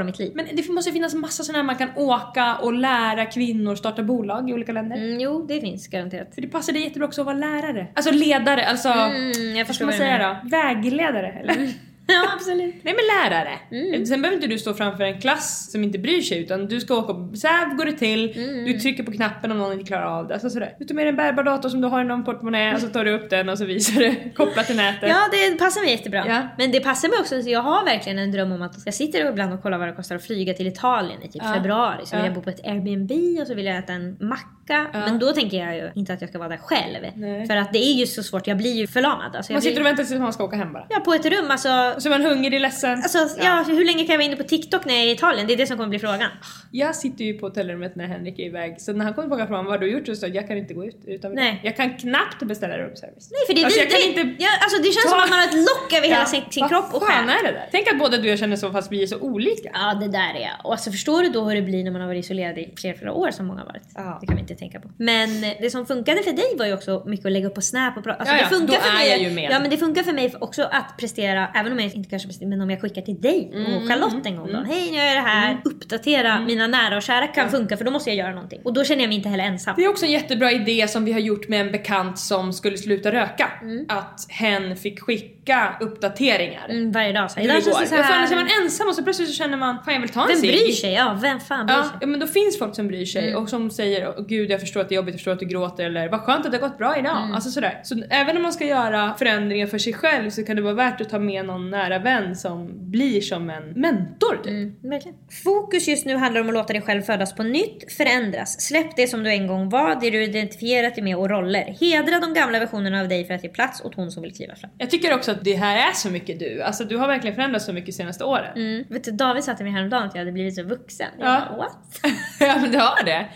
Av mitt liv. Men det måste finnas massa sådana här man kan åka och lära kvinnor starta bolag i olika länder. Mm, jo, det finns garanterat. För det passar dig jättebra också att vara lärare. Alltså ledare, alltså Mm, jag vad ska man säga då? Vägledare eller? Ja absolut. Nej men lärare. Mm. Sen behöver inte du stå framför en klass som inte bryr sig utan du ska åka och så här går det till. Mm. Du trycker på knappen om någon inte klarar av det. Alltså sådär. Du tar med dig en bärbar dator som du har i någon portmonnä och så tar du upp den och så visar du kopplat till nätet. Ja det passar mig jättebra. Ja. Men det passar mig också, så jag har verkligen en dröm om att jag sitter ibland och kollar vad det kostar att flyga till Italien i typ Ja. februari. Så vill Ja. jag bo på ett Airbnb och så vill jag äta en macka. Men då tänker jag ju inte att jag ska vara där själv. Nej. För att det är ju så svårt, jag blir ju förlamad. Alltså, Man sitter och blir... väntar tills man ska åka hem bara. Ja på ett rum alltså. Så man hungrig, ledsen. Alltså ja. hur länge kan jag vara inne på TikTok när jag är i Italien? Det är det som kommer bli frågan. Jag sitter ju på hotellrummet när Henrik är iväg så när han kommer tillbaka från vad har du gjort så sa jag jag kan inte gå ut utan Nej. Jag kan knappt beställa roomservice. Nej för det är Alltså, jag vidrigt. kan inte... ja, alltså, det känns ta- som att man har ett lock över hela Ja, sin, sin vad kropp och själ. är det där? Tänk att båda du och jag känner så fast vi är så olika. Ja det där är jag. Och alltså förstår du då hur det blir när man har varit isolerad i flera, flera år som många har varit? Ja. Det kan vi inte tänka på. Men eh, det som funkade för dig var ju också mycket att lägga upp på Snap och prata. Alltså, Ja, ja, det funkar då för är mig, jag ju med. Ja men det funkar för mig också att prestera, även om jag inte kanske presterar, men om jag skickar till dig Mm, och Charlotte en gång då. Hej nu jag det här. Uppdatera mina nära och kära kan funka för då måste jag göra någonting. Och då känner jag mig inte heller ensam. Det är också en jättebra idé som vi har gjort med en bekant som skulle sluta röka. Mm. Att hen fick skicka uppdateringar. Mm, varje dag så. Idag känns det så Ja, för här. annars är man ensam och så plötsligt så känner man fan jag vill ta en Vem cigg. bryr sig? Ja, vem fan bryr Ja, sig? ja men då finns folk som bryr sig Mm. och som säger "Åh, gud jag förstår att det är jobbigt, jag förstår att du gråter eller vad skönt att det har gått bra idag. Mm. Alltså sådär. Så även om man ska göra förändringar för sig själv så kan det vara värt att ta med någon nära vän som blir som en mentor typ. Mm, verkligen. Fokus just nu handlar om att låta dig själv födas på nytt, förändras. Släpp det som du en gång var, det du identifierat dig med och roller. Hedra de gamla versionerna av dig för att ge plats åt hon som vill kliva fram. Jag tycker också att det här är så mycket du. Alltså du har verkligen förändrats så mycket de senaste åren. Mm. Vet du, David sa till mig häromdagen att jag hade blivit så vuxen. Jag Ja. bara, what? ja men du har det.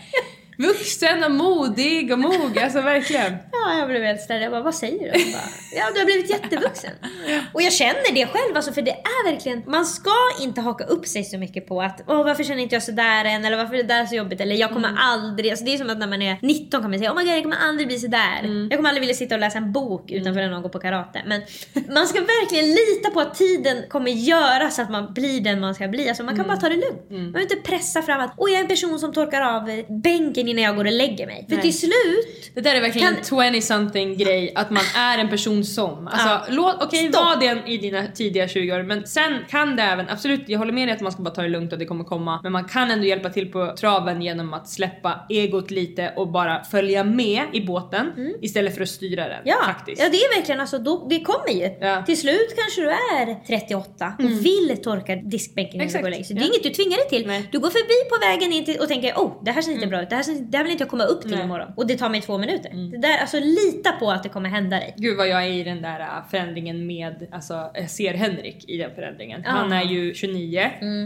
Vuxen och modig och mogen, alltså verkligen. Ja, jag blev helt ställd. Jag bara, vad säger du? Bara, ja, du har blivit jättevuxen. Och jag känner det själv, alltså, för det är verkligen... Man ska inte haka upp sig så mycket på att Åh, varför känner inte jag sådär än? Eller varför är det där så jobbigt? Eller jag kommer Mm. aldrig... Alltså, det är som att när man är 19 kan man säga oh my God, jag kommer aldrig bli sådär. Mm. Jag kommer aldrig vilja sitta och läsa en bok utanför när någon går på karate. Men man ska verkligen lita på att tiden kommer göra så att man blir den man ska bli. Alltså, man kan Mm. bara ta det lugnt. Man behöver inte pressa fram att Åh, jag är en person som torkar av eh, bänken innan jag går och lägger mig. För Nej. till slut Det där är verkligen Kan- en 20 something grej, att man är en person som. Alltså Ja. låt, okej Stopp. var det i dina tidiga 20 år men sen kan det även, absolut jag håller med dig att man ska bara ta det lugnt och det kommer komma. Men man kan ändå hjälpa till på traven genom att släppa egot lite och bara följa med i båten istället för att styra den. Ja, faktiskt. ja det är verkligen alltså, då, det kommer ju. Ja. Till slut kanske du är 38 och vill torka diskbänken innan du går och lägger. Det är Ja. inget du tvingar dig till. Nej. Du går förbi på vägen in till och tänker oh det här ser inte bra ut, det här, ser, det här vill inte jag komma upp till Nej. imorgon. Och det tar mig två minuter. Det där, alltså lita på att det kommer hända dig. Gud vad jag är i den där äh, förändringen med, alltså jag ser Henrik i den förändringen. Mm. Han är ju 29,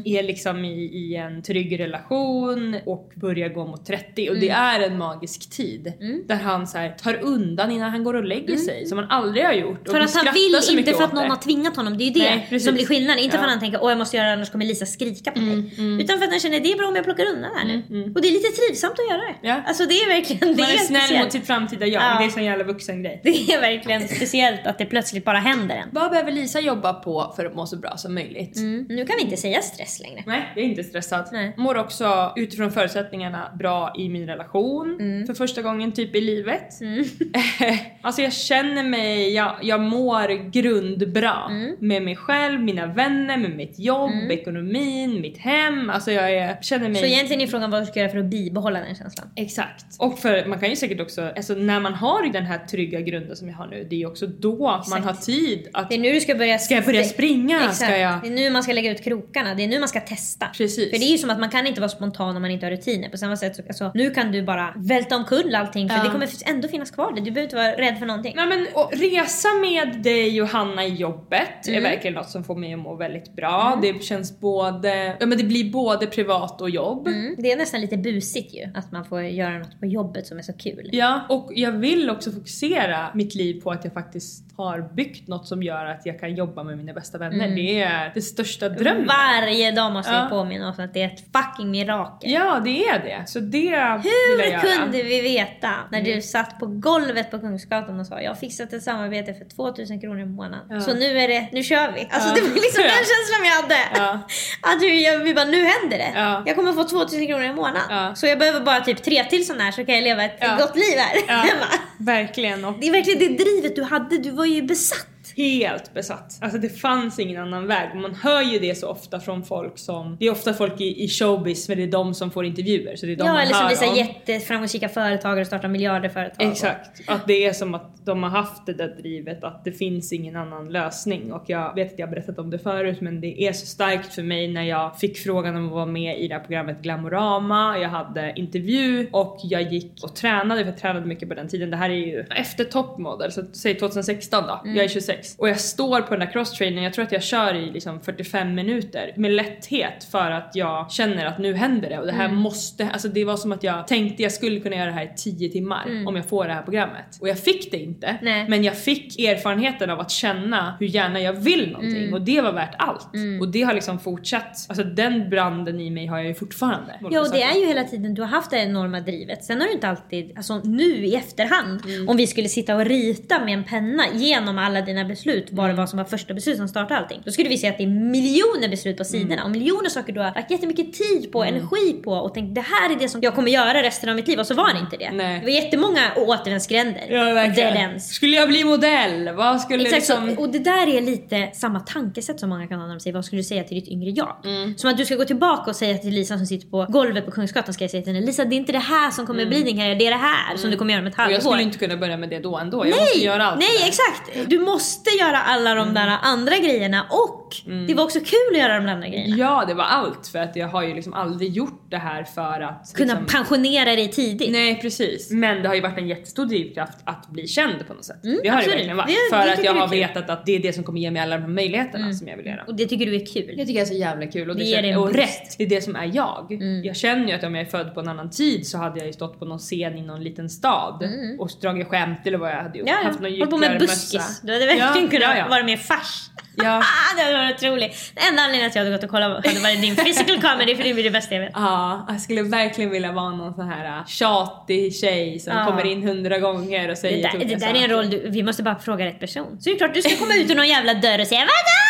är liksom i, i en trygg relation och börjar gå mot 30 och det Mm. är en magisk tid. Där han så här, tar undan innan han går och lägger sig som han aldrig har gjort. Mm. För att han vill, inte för att någon det. har tvingat honom. Det är ju det Nej, som blir skillnaden. Inte för Ja. att han tänker åh jag måste göra det annars kommer Lisa skrika på mig. Mm, Utan för att han känner det är bra om jag plockar undan här nu. Och det är lite trivsamt att göra det. Ja. Alltså det är verkligen det Man är snäll speciellt. mot sitt framtida jag, Ja. det är en jävla vuxen grej. Det är verkligen speciellt att det plötsligt bara händer en. Vad behöver Lisa jobba på för att må så bra som möjligt? Mm. Nu kan vi inte säga stress längre. Nej, jag är inte stressad. Nej. Mår också utifrån förutsättningarna bra i min relation Mm. för första gången typ i livet. alltså jag känner mig, jag, jag mår grundbra Mm. med mig själv, mina vänner, med mitt jobb, ekonomin, mitt hem. Alltså jag är, känner mig... Så egentligen är frågan vad du ska göra för att bibehålla den känslan. Exakt. Och för man kan ju säkert också, alltså när man har den här trygga grunden som jag har nu, det är ju också då man har tid att... Det är nu du ska börja... Ska jag börja springa? Exakt. Ska jag... Det är nu man ska lägga ut krokarna. Det är nu man ska testa. Precis. För det är ju som att man kan inte vara spontan om man inte har rutiner. På samma sätt så alltså, nu kan du bara välta omkull allting för Ja. det kommer ändå finnas kvar det. Du behöver inte vara rädd för någonting. Nej, men, och resa med dig och Hanna i jobbet Mm. är verkligen något som får mig att må väldigt bra. Det känns både, ja men det blir både privat och jobb. Mm. Det är nästan lite busigt ju att man man får göra något på jobbet som är så kul. Ja, och jag vill också fokusera mitt liv på att jag faktiskt har byggt något som gör att jag kan jobba med mina bästa vänner. Det är det största drömmen. Varje dag måste Ja. vi påminna oss att det är ett fucking mirakel. Ja, det är det. Så det vill jag Hur göra. Mm. kunde vi veta när du satt på golvet på Kungsgatan och sa jag har fixat ett samarbete för 2000 kronor i månaden. Ja. Så nu är det, nu kör vi. Alltså Ja. det var liksom den känslan vi hade. Att vi, jag- vi bara nu händer det. Ja. Jag kommer få 2000 kronor i månaden. Så jag behöver bara typ tre till sådana här så kan jag leva ett gott liv här hemma. verkligen. Och Det är verkligen det drivet du hade, du var ju besatt helt besatt. Alltså det fanns ingen annan väg. Man hör ju det så ofta från folk som, det är ofta folk i, i showbiz men det är de som får intervjuer så det är de Ja man eller som blir om. jätteframgångsrika företagare och startar miljarder företag. och- Exakt. Att det är som att de har haft det där drivet att det finns ingen annan lösning och jag vet att jag har berättat om det förut men det är så starkt för mig när jag fick frågan om att vara med i det här programmet Glamorama. Jag hade intervju och jag gick och tränade för jag tränade mycket på den tiden. Det här är ju efter toppmodell så säg 2016 då. Jag är 26 och jag står på den där crosstrainern. Jag tror att jag kör i liksom 45 minuter med lätthet för att jag känner att nu händer det och det här måste, alltså det var som att jag tänkte jag skulle kunna göra det här i 10 timmar om jag får det här programmet. Och jag fick det inte. Nej. Men jag fick erfarenheten av att känna hur gärna jag vill någonting och det var värt allt. Och det har liksom fortsatt, alltså den branden i mig har jag ju fortfarande. Ja och det är ju hela tiden, du har haft det enorma drivet. Sen har du inte alltid, alltså nu i efterhand, om vi skulle sitta och rita med en penna genom alla dina beslut, vad det var som var första beslut som startade allting. Då skulle vi se att det är miljoner beslut på sidorna och miljoner saker du har lagt jättemycket tid på, energi på och tänkt det här är det som jag kommer göra resten av mitt liv och så var det inte det. Nej. Det var jättemånga återvändsgränder. Ja verkligen. Skulle jag bli modell? Vad skulle Exakt liksom... Och det där är lite samma tankesätt som många kan ha när de säger vad skulle du säga till ditt yngre jag? Mm. Som att du ska gå tillbaka och säga till Lisa som sitter på golvet på Kungsgatan ska jag säga till henne Lisa det är inte det här som kommer bli din karriär, det är det här som du kommer göra om ett Mm. Och halvår. jag skulle inte kunna börja med det då ändå. Jag måste göra allt. Nej exakt! Du måste göra alla Mm. de där andra grejerna och det var också kul att göra de andra grejerna. Ja, det var allt för att jag har ju liksom aldrig gjort det här för att Kunna liksom, pensionera dig tidigt. Nej precis. Men det har ju varit en jättestor drivkraft att bli känd på något sätt. det har Mm, absolut. det verkligen varit. Det- för det att jag har vetat att det är det som kommer ge mig alla de här möjligheterna som jag vill göra. Och det tycker du är kul. Jag tycker det är så jävla kul och, det Det en och. Mm. rätt, det är det som är jag. Jag känner ju att om jag är född på en annan tid så hade jag ju stått på någon scen i någon liten stad och dragit skämt eller vad jag hade gjort. Mm. Ja, Haft någon ja. På med buskis. Du hade verkligen Ja, kunnat ja, ja. vara med i fars. Ja. Ah, det varit otroligt. Den enda anledningen att jag hade gått och kollat hade varit din physical comedy för det är det bästa jag vet. Ja, jag skulle verkligen vilja vara någon sån här äh, tjatig tjej som Ja. kommer in hundra gånger och Det säger där, tokiga det där är en roll du, vi måste bara fråga rätt person. Så det är klart du ska komma ut ur någon jävla dörr och säga vadå?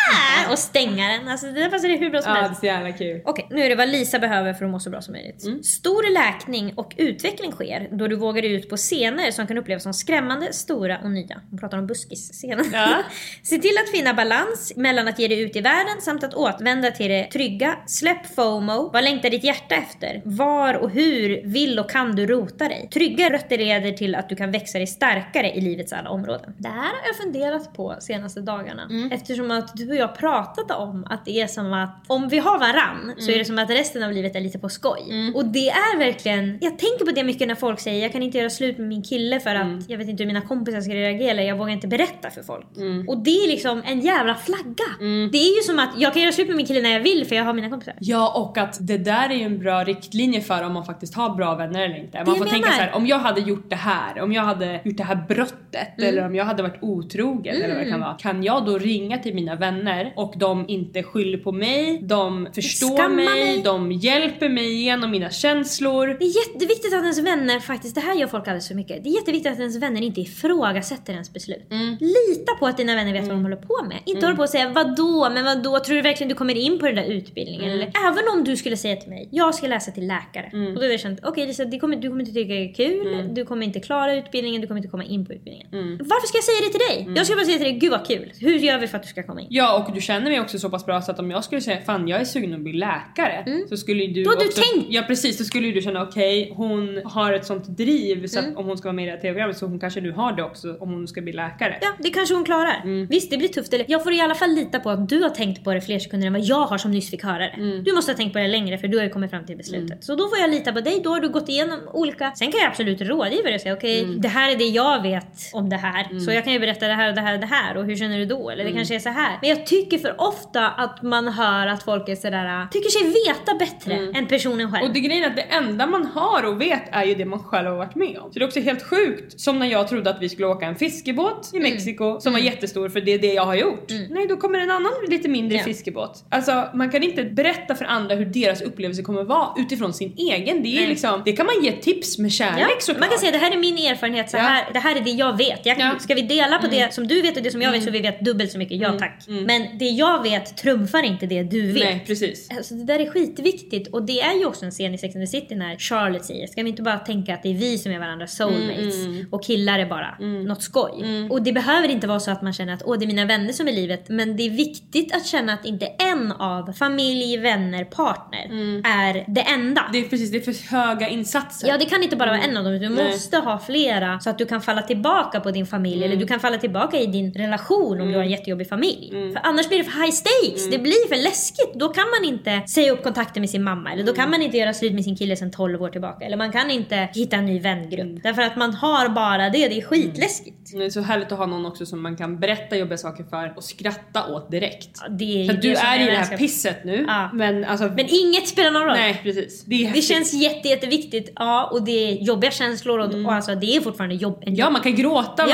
Och stänga den. Alltså det där passar det hur bra som Ja, det är helst. så jävla kul. Okej, nu är det vad Lisa behöver för att må så bra som möjligt. Mm. Stor läkning och utveckling sker då du vågar dig ut på scener som kan upplevas som skrämmande, stora och nya. Hon pratar om buskisscenen. Ja. Se till att finna balans mellan att ge dig ut i världen samt att återvända till det trygga. Släpp FOMO. Vad längtar ditt hjärta efter? Var och hur vill och kan du rota dig? Trygga rötter leder till att du kan växa dig starkare i livets alla områden. Det här har jag funderat på senaste dagarna. Eftersom att du och jag pratat om att det är som att om vi har varann så är det som att resten av livet är lite på skoj. Och det är verkligen, jag tänker på det mycket när folk säger jag kan inte göra slut med min kille för att jag vet inte hur mina kompisar ska reagera eller jag vågar inte berätta för folk. Och det är liksom en jävla flagga. Det är ju som att jag kan göra slut med min kille när jag vill för jag har mina kompisar. Ja och att det där är ju en bra riktlinje för om man faktiskt har bra vänner eller inte. Man Det får jag tänka menar. så här: om jag hade gjort det här, om jag hade gjort det här brottet Mm. eller om jag hade varit otrogen eller vad det kan vara. Kan jag då ringa till mina vänner och de inte skyller på mig, de förstår mig, mig. de hjälper mig igenom mina känslor. Det är jätteviktigt att ens vänner faktiskt, det här gör folk alldeles för mycket. Det är jätteviktigt att ens vänner inte ifrågasätter ens beslut. Lita på att dina vänner vet vad de håller på med. Inte hålla på och säga vadå, men vadå, tror du verkligen du kommer in på den där utbildningen? Eller, även om du skulle säga till mig, jag ska läsa till läkare. Och då hade jag känt, okej Lisa, det kommer, du kommer inte tycka det är kul, du kommer inte klara utbildningen, du kommer inte komma in på utbildningen. Varför ska jag säga det till dig? Jag ska bara säga till dig, gud vad kul. Hur gör vi för att du ska komma in? Ja och du känner mig också så pass bra så att om jag skulle säga fan jag är sugen att bli läkare så skulle ju du Mm. Då har du också, tänkt. Ja precis, då skulle du känna okej hon har ett sånt driv så Mm. om hon ska vara med i det här tv-programmet så hon kanske nu har det också om hon ska bli läkare. Ja, det kanske hon klarar. Visst, det blir tufft. Eller jag får i alla fall lita på att du har tänkt på det fler sekunder än vad jag har som nyss fick höra det. Du måste ha tänkt på det längre för du har ju kommit fram till beslutet. Så då får jag lita på dig. Då har du gått igenom olika... Sen kan jag absolut rådgiva dig och säga okej, det här är det jag vet om det här. Så jag kan ju berätta det här och det här och det här och hur känner du då? Eller det kanske är så här. Men jag tycker för ofta att man hör att folk är sådär, tycker sig veta bättre än personen själv. Och det grejen är att det enda man har och vet är ju det man själv har varit med om. Så det är också helt sjukt. Som när jag trodde att vi skulle åka en fiskebåt i Mm. Mexiko som var jättestor för det är det jag har gjort. Nej, då kommer en annan lite mindre Ja. fiskebåt. Alltså man kan inte berätta för andra hur deras upplevelse kommer vara utifrån sin egen. Det är liksom, det kan man ge tips med kärlek Ja, såklart. man kan säga det här är min erfarenhet, så Ja. här, det här är det jag vet. Jag, Ja. Mm. Ska vi dela på det som du vet och det som jag vet så vi vet dubbelt så mycket? Ja tack. Men det jag vet trumfar inte det du vet. Nej, precis. Alltså det där är skitviktigt och det är ju också en scen i Sex and the City när Charlotte säger ska vi inte bara tänka att det är vi som är varandras soulmates och killar är bara något skoj. Och det behöver inte vara så att man känner att åh det är mina vänner som är livet men det är viktigt att känna att inte en av familj, vänner, partner är det enda. Det är precis, det är för höga insatser. Ja det kan inte bara vara en av dem, du måste ha flera så att du kan falla tillbaka på din familj eller du kan falla tillbaka i din relation om du har en jättejobbig familj. För annars blir det för high stakes, det blir för läskigt. Då kan man inte säga upp kontakten med sin mamma eller då kan man inte göra slut med sin kille sedan 12 år tillbaka. Eller man kan inte hitta en ny vängrupp. Därför att man har bara det, det är skitläskigt. Det är så härligt att ha någon också som man kan berätta jobbiga saker för och skratta åt direkt. Ja, Det är För att du är i det här älskar. pisset nu, Ja. men alltså... Men inget spelar någon roll. nej precis. Det Det känns jätte, jätteviktigt, ja och det är jobbiga känslor och, och alltså det är fortfarande jobb. en Ja man kan gråta,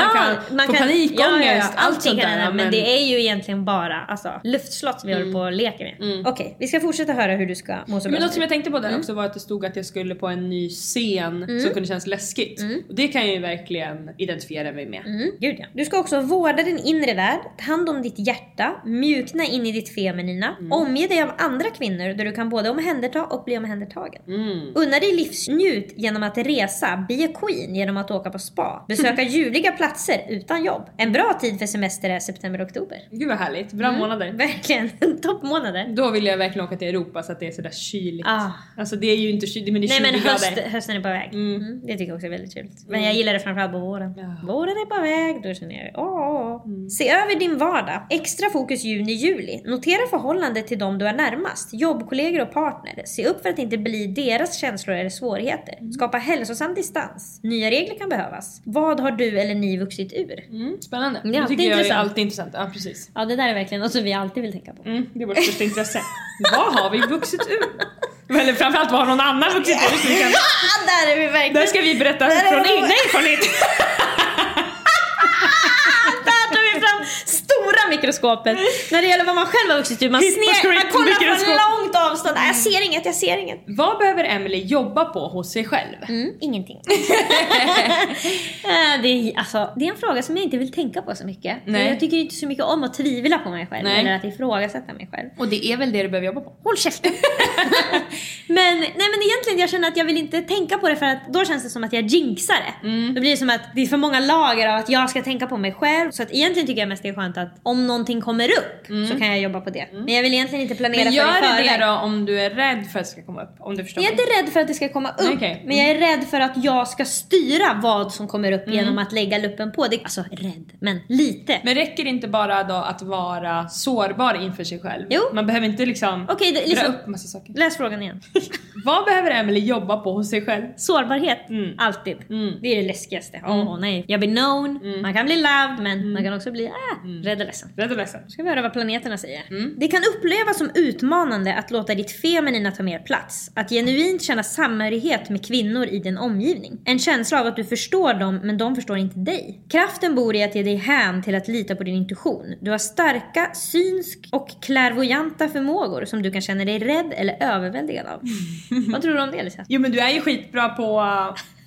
man kan få panikångest, ja, ja, ja, allt sånt kan där. hända, men det är ju egentligen bara alltså, luftslott som vi håller på och leker med. Okej, vi ska fortsätta höra hur du ska må så Men bra. något som jag tänkte på Mm. där också var att det stod att jag skulle på en ny scen som kunde kännas läskigt. Och det kan jag ju verkligen identifiera mig med. Mm, gud ja. Du ska också vårda din inre värld, ta hand om ditt hjärta, mjukna in i ditt feminina, Mm. omge dig av andra kvinnor där du kan både omhänderta och bli omhändertagen. Mm. Unna dig livsnjut genom att resa, be queen genom att åka på spa, besöka ljuvliga platser utan jobb. En bra tid för semester är september-oktober. Gud vad härligt, bra Mm. månader. Verkligen, toppmånader. Då vill jag verkligen åka till Europa så att det är sådär kyligt. Ah. Alltså det är ju inte kyligt, men det är 20 Nej men höst, hösten är på väg. Mm. Det tycker jag också är väldigt trevligt. Men jag gillar det framförallt på våren. Ja. Våren är på väg, då känner jag åh. Se över din vardag. Extra fokus juni-juli. Notera förhållandet till de du är närmast. Jobbkollegor och partner. Se upp för att inte bli deras känslor eller svårigheter. Skapa hälsosam distans. Nya regler kan behövas. Vad har du eller ni vuxit ur? Mm, spännande. Ja, det det tycker är jag är alltid intressant. Ja precis. Ja det där är verkligen något som vi alltid vill tänka på. Mm, det är vårt största intresse. vad har vi vuxit ur? Eller framförallt vad har någon annan vuxit ur? Kan, där är vi verkligen! där ska vi berätta från det- egna erfarenhet. Där tar vi fram stora mikroskopet när det gäller vad man själv har vuxit ur. Man, sner, man kollar från långt avstånd. Nej, jag ser inget, jag ser inget. vad behöver Emily jobba på hos sig själv? Mm, ingenting. Eh, det, är, alltså, det är en fråga som jag inte vill tänka på så mycket. Nej. Jag tycker inte så mycket om att tvivla på mig själv Nej. eller att ifrågasätta mig själv. Och det är väl det du behöver jobba på? Håll käften! men, nej men egentligen jag känner att jag vill inte tänka på det för att då känns det som att jag jinxar det. Mm. Då blir det som att det är för många lager av att jag ska tänka på mig själv. Så att egentligen tycker jag mest det är skönt att om någonting kommer upp så kan jag jobba på det. Men jag vill egentligen inte planera Mm. Men för det i gör förväg. Då om du är rädd för att det ska komma upp? Om du förstår Jag är mig. inte rädd för att det ska komma upp, okej. men jag är rädd för att jag ska styra vad som kommer upp Mm. genom att lägga luppen på. Det, alltså rädd, men lite. Men räcker det inte bara då att vara sårbar inför sig själv? Jo. Man behöver inte liksom Okej, det- dra liksom- upp massa saker. Läs frågan igen. Vad behöver Emily jobba på hos sig själv? Sårbarhet, Mm. alltid. Det är det läskigaste. Åh nej. Jag blir known, man kan bli loved men man kan också bli äh, rädd och ledsen. Rädd och ledsen. Nu ska vi höra vad planeterna säger. Det kan upplevas som utmanande att låta ditt feminina ta mer plats. Att genuint känna samhörighet med kvinnor i din omgivning. En känsla av att du förstår dem men de förstår inte dig. Kraften bor i att ge dig hän till att lita på din intuition. Du har starka, synsk och klärvoajanta förmågor som du kan känna dig rädd eller överväldigad av. vad tror du om det Lisa? Jo men du är ju skitbra på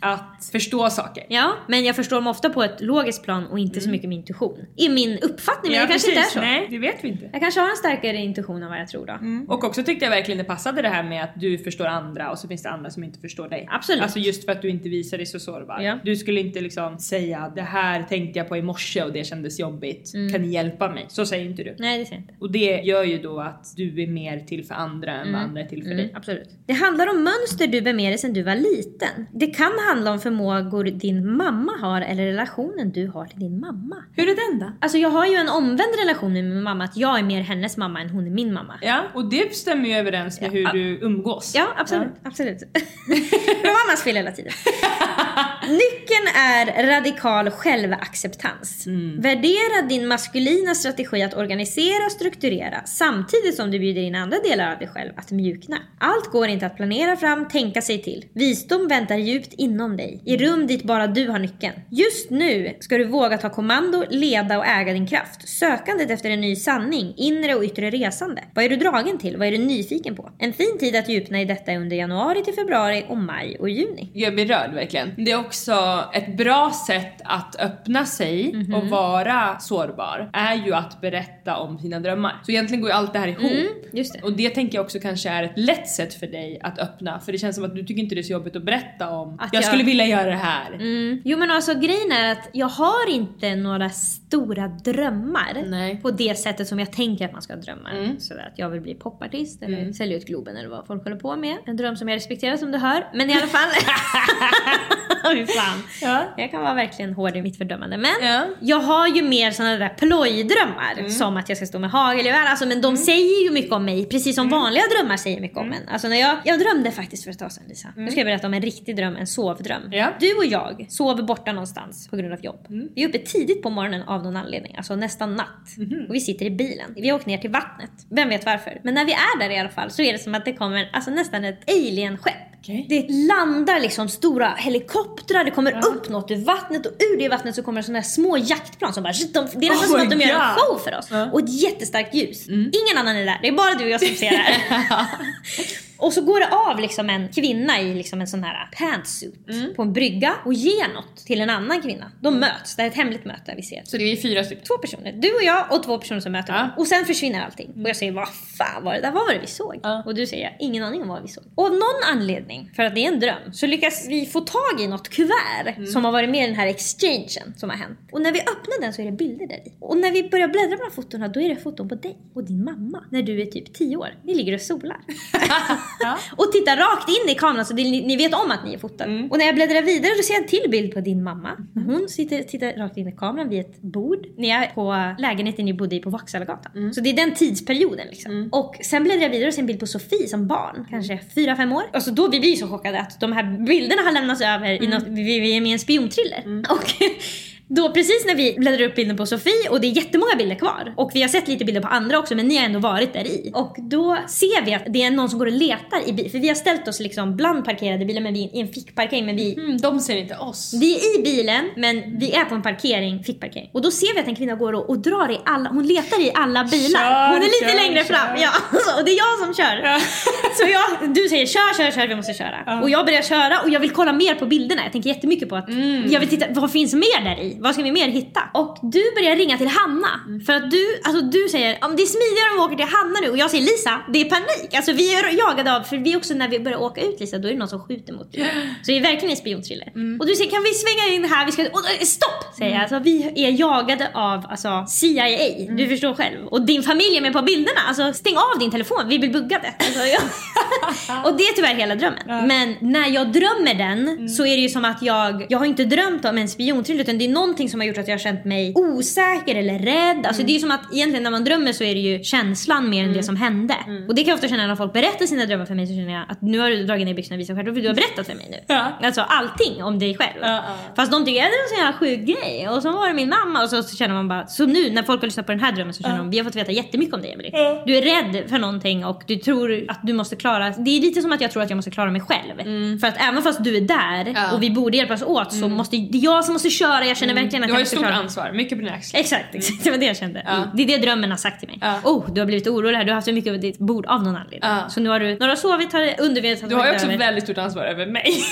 att förstå saker. Ja, men jag förstår dem ofta på ett logiskt plan och inte så mycket med intuition. I min uppfattning, men det kanske inte är precis. så. Nej, det vet vi inte. Jag kanske har en starkare intuition än vad jag tror då. Och också tyckte jag verkligen det passade det här med att du förstår andra och så finns det andra som inte förstår dig. Absolut. Alltså just för att du inte visar dig så sårbar. Ja. Du skulle inte liksom säga det här tänkte jag på i morse och det kändes jobbigt. Mm. Kan ni hjälpa mig? Så säger inte du. Nej, det ser jag inte. Och det gör ju då att du är mer till för andra än vad andra är till för dig. Mm, absolut. Det handlar om mönster du bär med dig sedan du var liten. Det kan handla om förmågor din mamma har eller relationen du har till din mamma. Hur är den då? Alltså jag har ju en omvänd relation med min mamma, att jag är mer hennes mamma än hon är min mamma. Ja, och det stämmer ju överens med hur Ja. du umgås. Ja, absolut. absolut. det var mammas fel hela tiden. Nyckeln är radikal självacceptans. Värdera din maskulina strategi att organisera och strukturera samtidigt som du bjuder in andra delar av dig själv att mjukna. Allt går inte att planera fram, tänka sig till. Visdom väntar djupt inom inom dig. I rum dit bara du har nyckeln. Just nu ska du våga ta kommando, leda och äga din kraft. Sökandet efter en ny sanning, inre och yttre resande. Vad är du dragen till? Vad är du nyfiken på? En fin tid att djupna i detta är under januari till februari och maj och juni. Jag blir rörd verkligen. Det är också ett bra sätt att öppna sig Mhm. och vara sårbar är ju att berätta om sina drömmar. Så egentligen går ju allt det här ihop. Mm, det. Och det tänker jag också kanske är ett lätt sätt för dig att öppna för det känns som att du tycker inte det är så jobbigt att berätta om Att jag, jag- skulle vilja göra det här. Mm. Jo men alltså grejen är att jag har inte några stora drömmar Nej. på det sättet som jag tänker att man ska ha drömmar. Mm. Sådär att jag vill bli popartist eller sälja ut Globen eller vad folk håller på med. En dröm som jag respekterar som du hör. Men i alla fall. Fan. Ja. Jag kan vara verkligen hård i mitt fördömande. Men Ja. Mm. jag har ju mer sådana där plojdrömmar. Som att jag ska stå med hagelgevär. Alltså, men de säger ju mycket om mig. Precis Mm. som vanliga drömmar säger mycket om en. Alltså, när jag, jag drömde faktiskt för ett tag sedan Lisa. Nu ska jag berätta om en riktig dröm, en sovdröm. Mm. Ja. Du och jag sover borta någonstans på grund av jobb. Mm. Vi är uppe tidigt på morgonen av någon anledning. Alltså nästan natt. Mhm. Och vi sitter i bilen. Vi har åkt ner till vattnet. Vem vet varför? Men när vi är där i alla fall så är det som att det kommer alltså, nästan ett alienskepp. Okej. Det landar liksom stora helikoptrar, det kommer upp något ur vattnet och ur det vattnet så kommer det sådana här små jaktplan som bara de, Det är nästan Oh som att de gör en show för oss. Och ett jättestarkt ljus. Ingen annan är där, det är bara du och jag som ser det här. och så går det av liksom en kvinna i liksom en sån här pantsuit på en brygga och ger något till en annan kvinna. De möts, det är ett hemligt möte vi ser. Så det är fyra stycken. Två personer, du och jag och två personer som möter Ja. varandra. Och sen försvinner allting. Och jag säger vad fan var det där? Vad var det vi såg? Ja. Och du säger ingen aning om vad vi såg. Och av någon anledning, för att det är en dröm, så lyckas vi få tag i något kuvert som har varit med i den här exchangen som har hänt. Och när vi öppnar den så är det bilder där i. Och när vi börjar bläddra här fotona då är det foton på dig och din mamma när du är typ 10 år. Ni ligger och solar. Ja. och tittar rakt in i kameran så det, ni, ni vet om att ni är fotade. Och när jag bläddrar vidare då ser jag en till bild på din mamma. Hon sitter, tittar rakt in i kameran vid ett bord. Ni är på lägenheten ni bodde i på Vaxhallagatan. Så det är den tidsperioden liksom. Och sen bläddrar jag vidare och ser en bild på Sofie som barn. Kanske 4-5 år. Alltså då vi blir så chockade att de här bilderna har lämnats över i något, vi, vi är med i en spionthriller. Och Då precis när vi bläddrar upp bilden på Sofie och det är jättemånga bilder kvar och vi har sett lite bilder på andra också men ni har ändå varit där i. Och då ser vi att det är någon som går och letar i bilen för vi har ställt oss liksom bland parkerade bilar men vi är i en fickparkering men vi Mm, de ser inte oss. vi är i bilen men vi är på en parkering, fickparkering. Och då ser vi att en kvinna går och, och drar i alla, hon letar i alla bilar. Kör, hon är lite kör, längre kör. fram. Ja, och det är jag som kör. Så jag, du säger kör, kör, kör, vi måste köra. Och jag börjar köra och jag vill kolla mer på bilderna. Jag tänker jättemycket på att jag vill titta, vad finns mer där i? Vad ska vi mer hitta? Och du börjar ringa till Hanna. För att du, alltså du säger om det är smidigare om vi åker till Hanna nu. Och jag säger Lisa, det är panik. Alltså vi är jagade av, för vi också när vi börjar åka ut Lisa, då är det någon som skjuter mot dig. Så det är verkligen en spionthriller. Och du säger kan vi svänga in här? Vi ska, och, eh, stopp! Säger jag. Alltså, vi är jagade av alltså, CIA. Du förstår själv. Och din familj är med på bilderna. Alltså stäng av din telefon, vi blir buggade. Alltså, jag... och det är tyvärr hela drömmen. Men när jag drömmer den så är det ju som att jag, jag har inte drömt om en spionthriller utan det är någonting som har gjort att jag har känt mig osäker eller rädd. Alltså det är ju som att egentligen när man drömmer så är det ju känslan mer än det som hände. Och det kan jag ofta känna när folk berättar sina drömmar för mig så känner jag att nu har du dragit ner byxorna och visat själv för du har berättat för mig nu. Ja. Alltså allting om dig själv. Ja, ja. Fast de tycker att det är en sån jävla sjuk grej. Och så var det min mamma och så, så känner man bara, så nu när folk har lyssnat på den här drömmen så känner de vi har fått veta jättemycket om dig Emelie. Du är rädd för någonting och du tror att du måste klara, det är lite som att jag tror att jag måste klara mig själv. För att även fast du är där Mm. Och vi borde hjälpas åt så måste, det är jag som måste köra, jag känner verkligen att Du har ju måste stort köra. ansvar, mycket på dina axlar. Exakt, exakt. det var det jag kände. Ja. Det är det drömmen har sagt till mig. Ja. Oh, du har blivit orolig här, du har haft så mycket på ditt bord av någon anledning. Ja. Så nu har du, har sovit har undervetet Du har ju också över. väldigt stort ansvar över mig.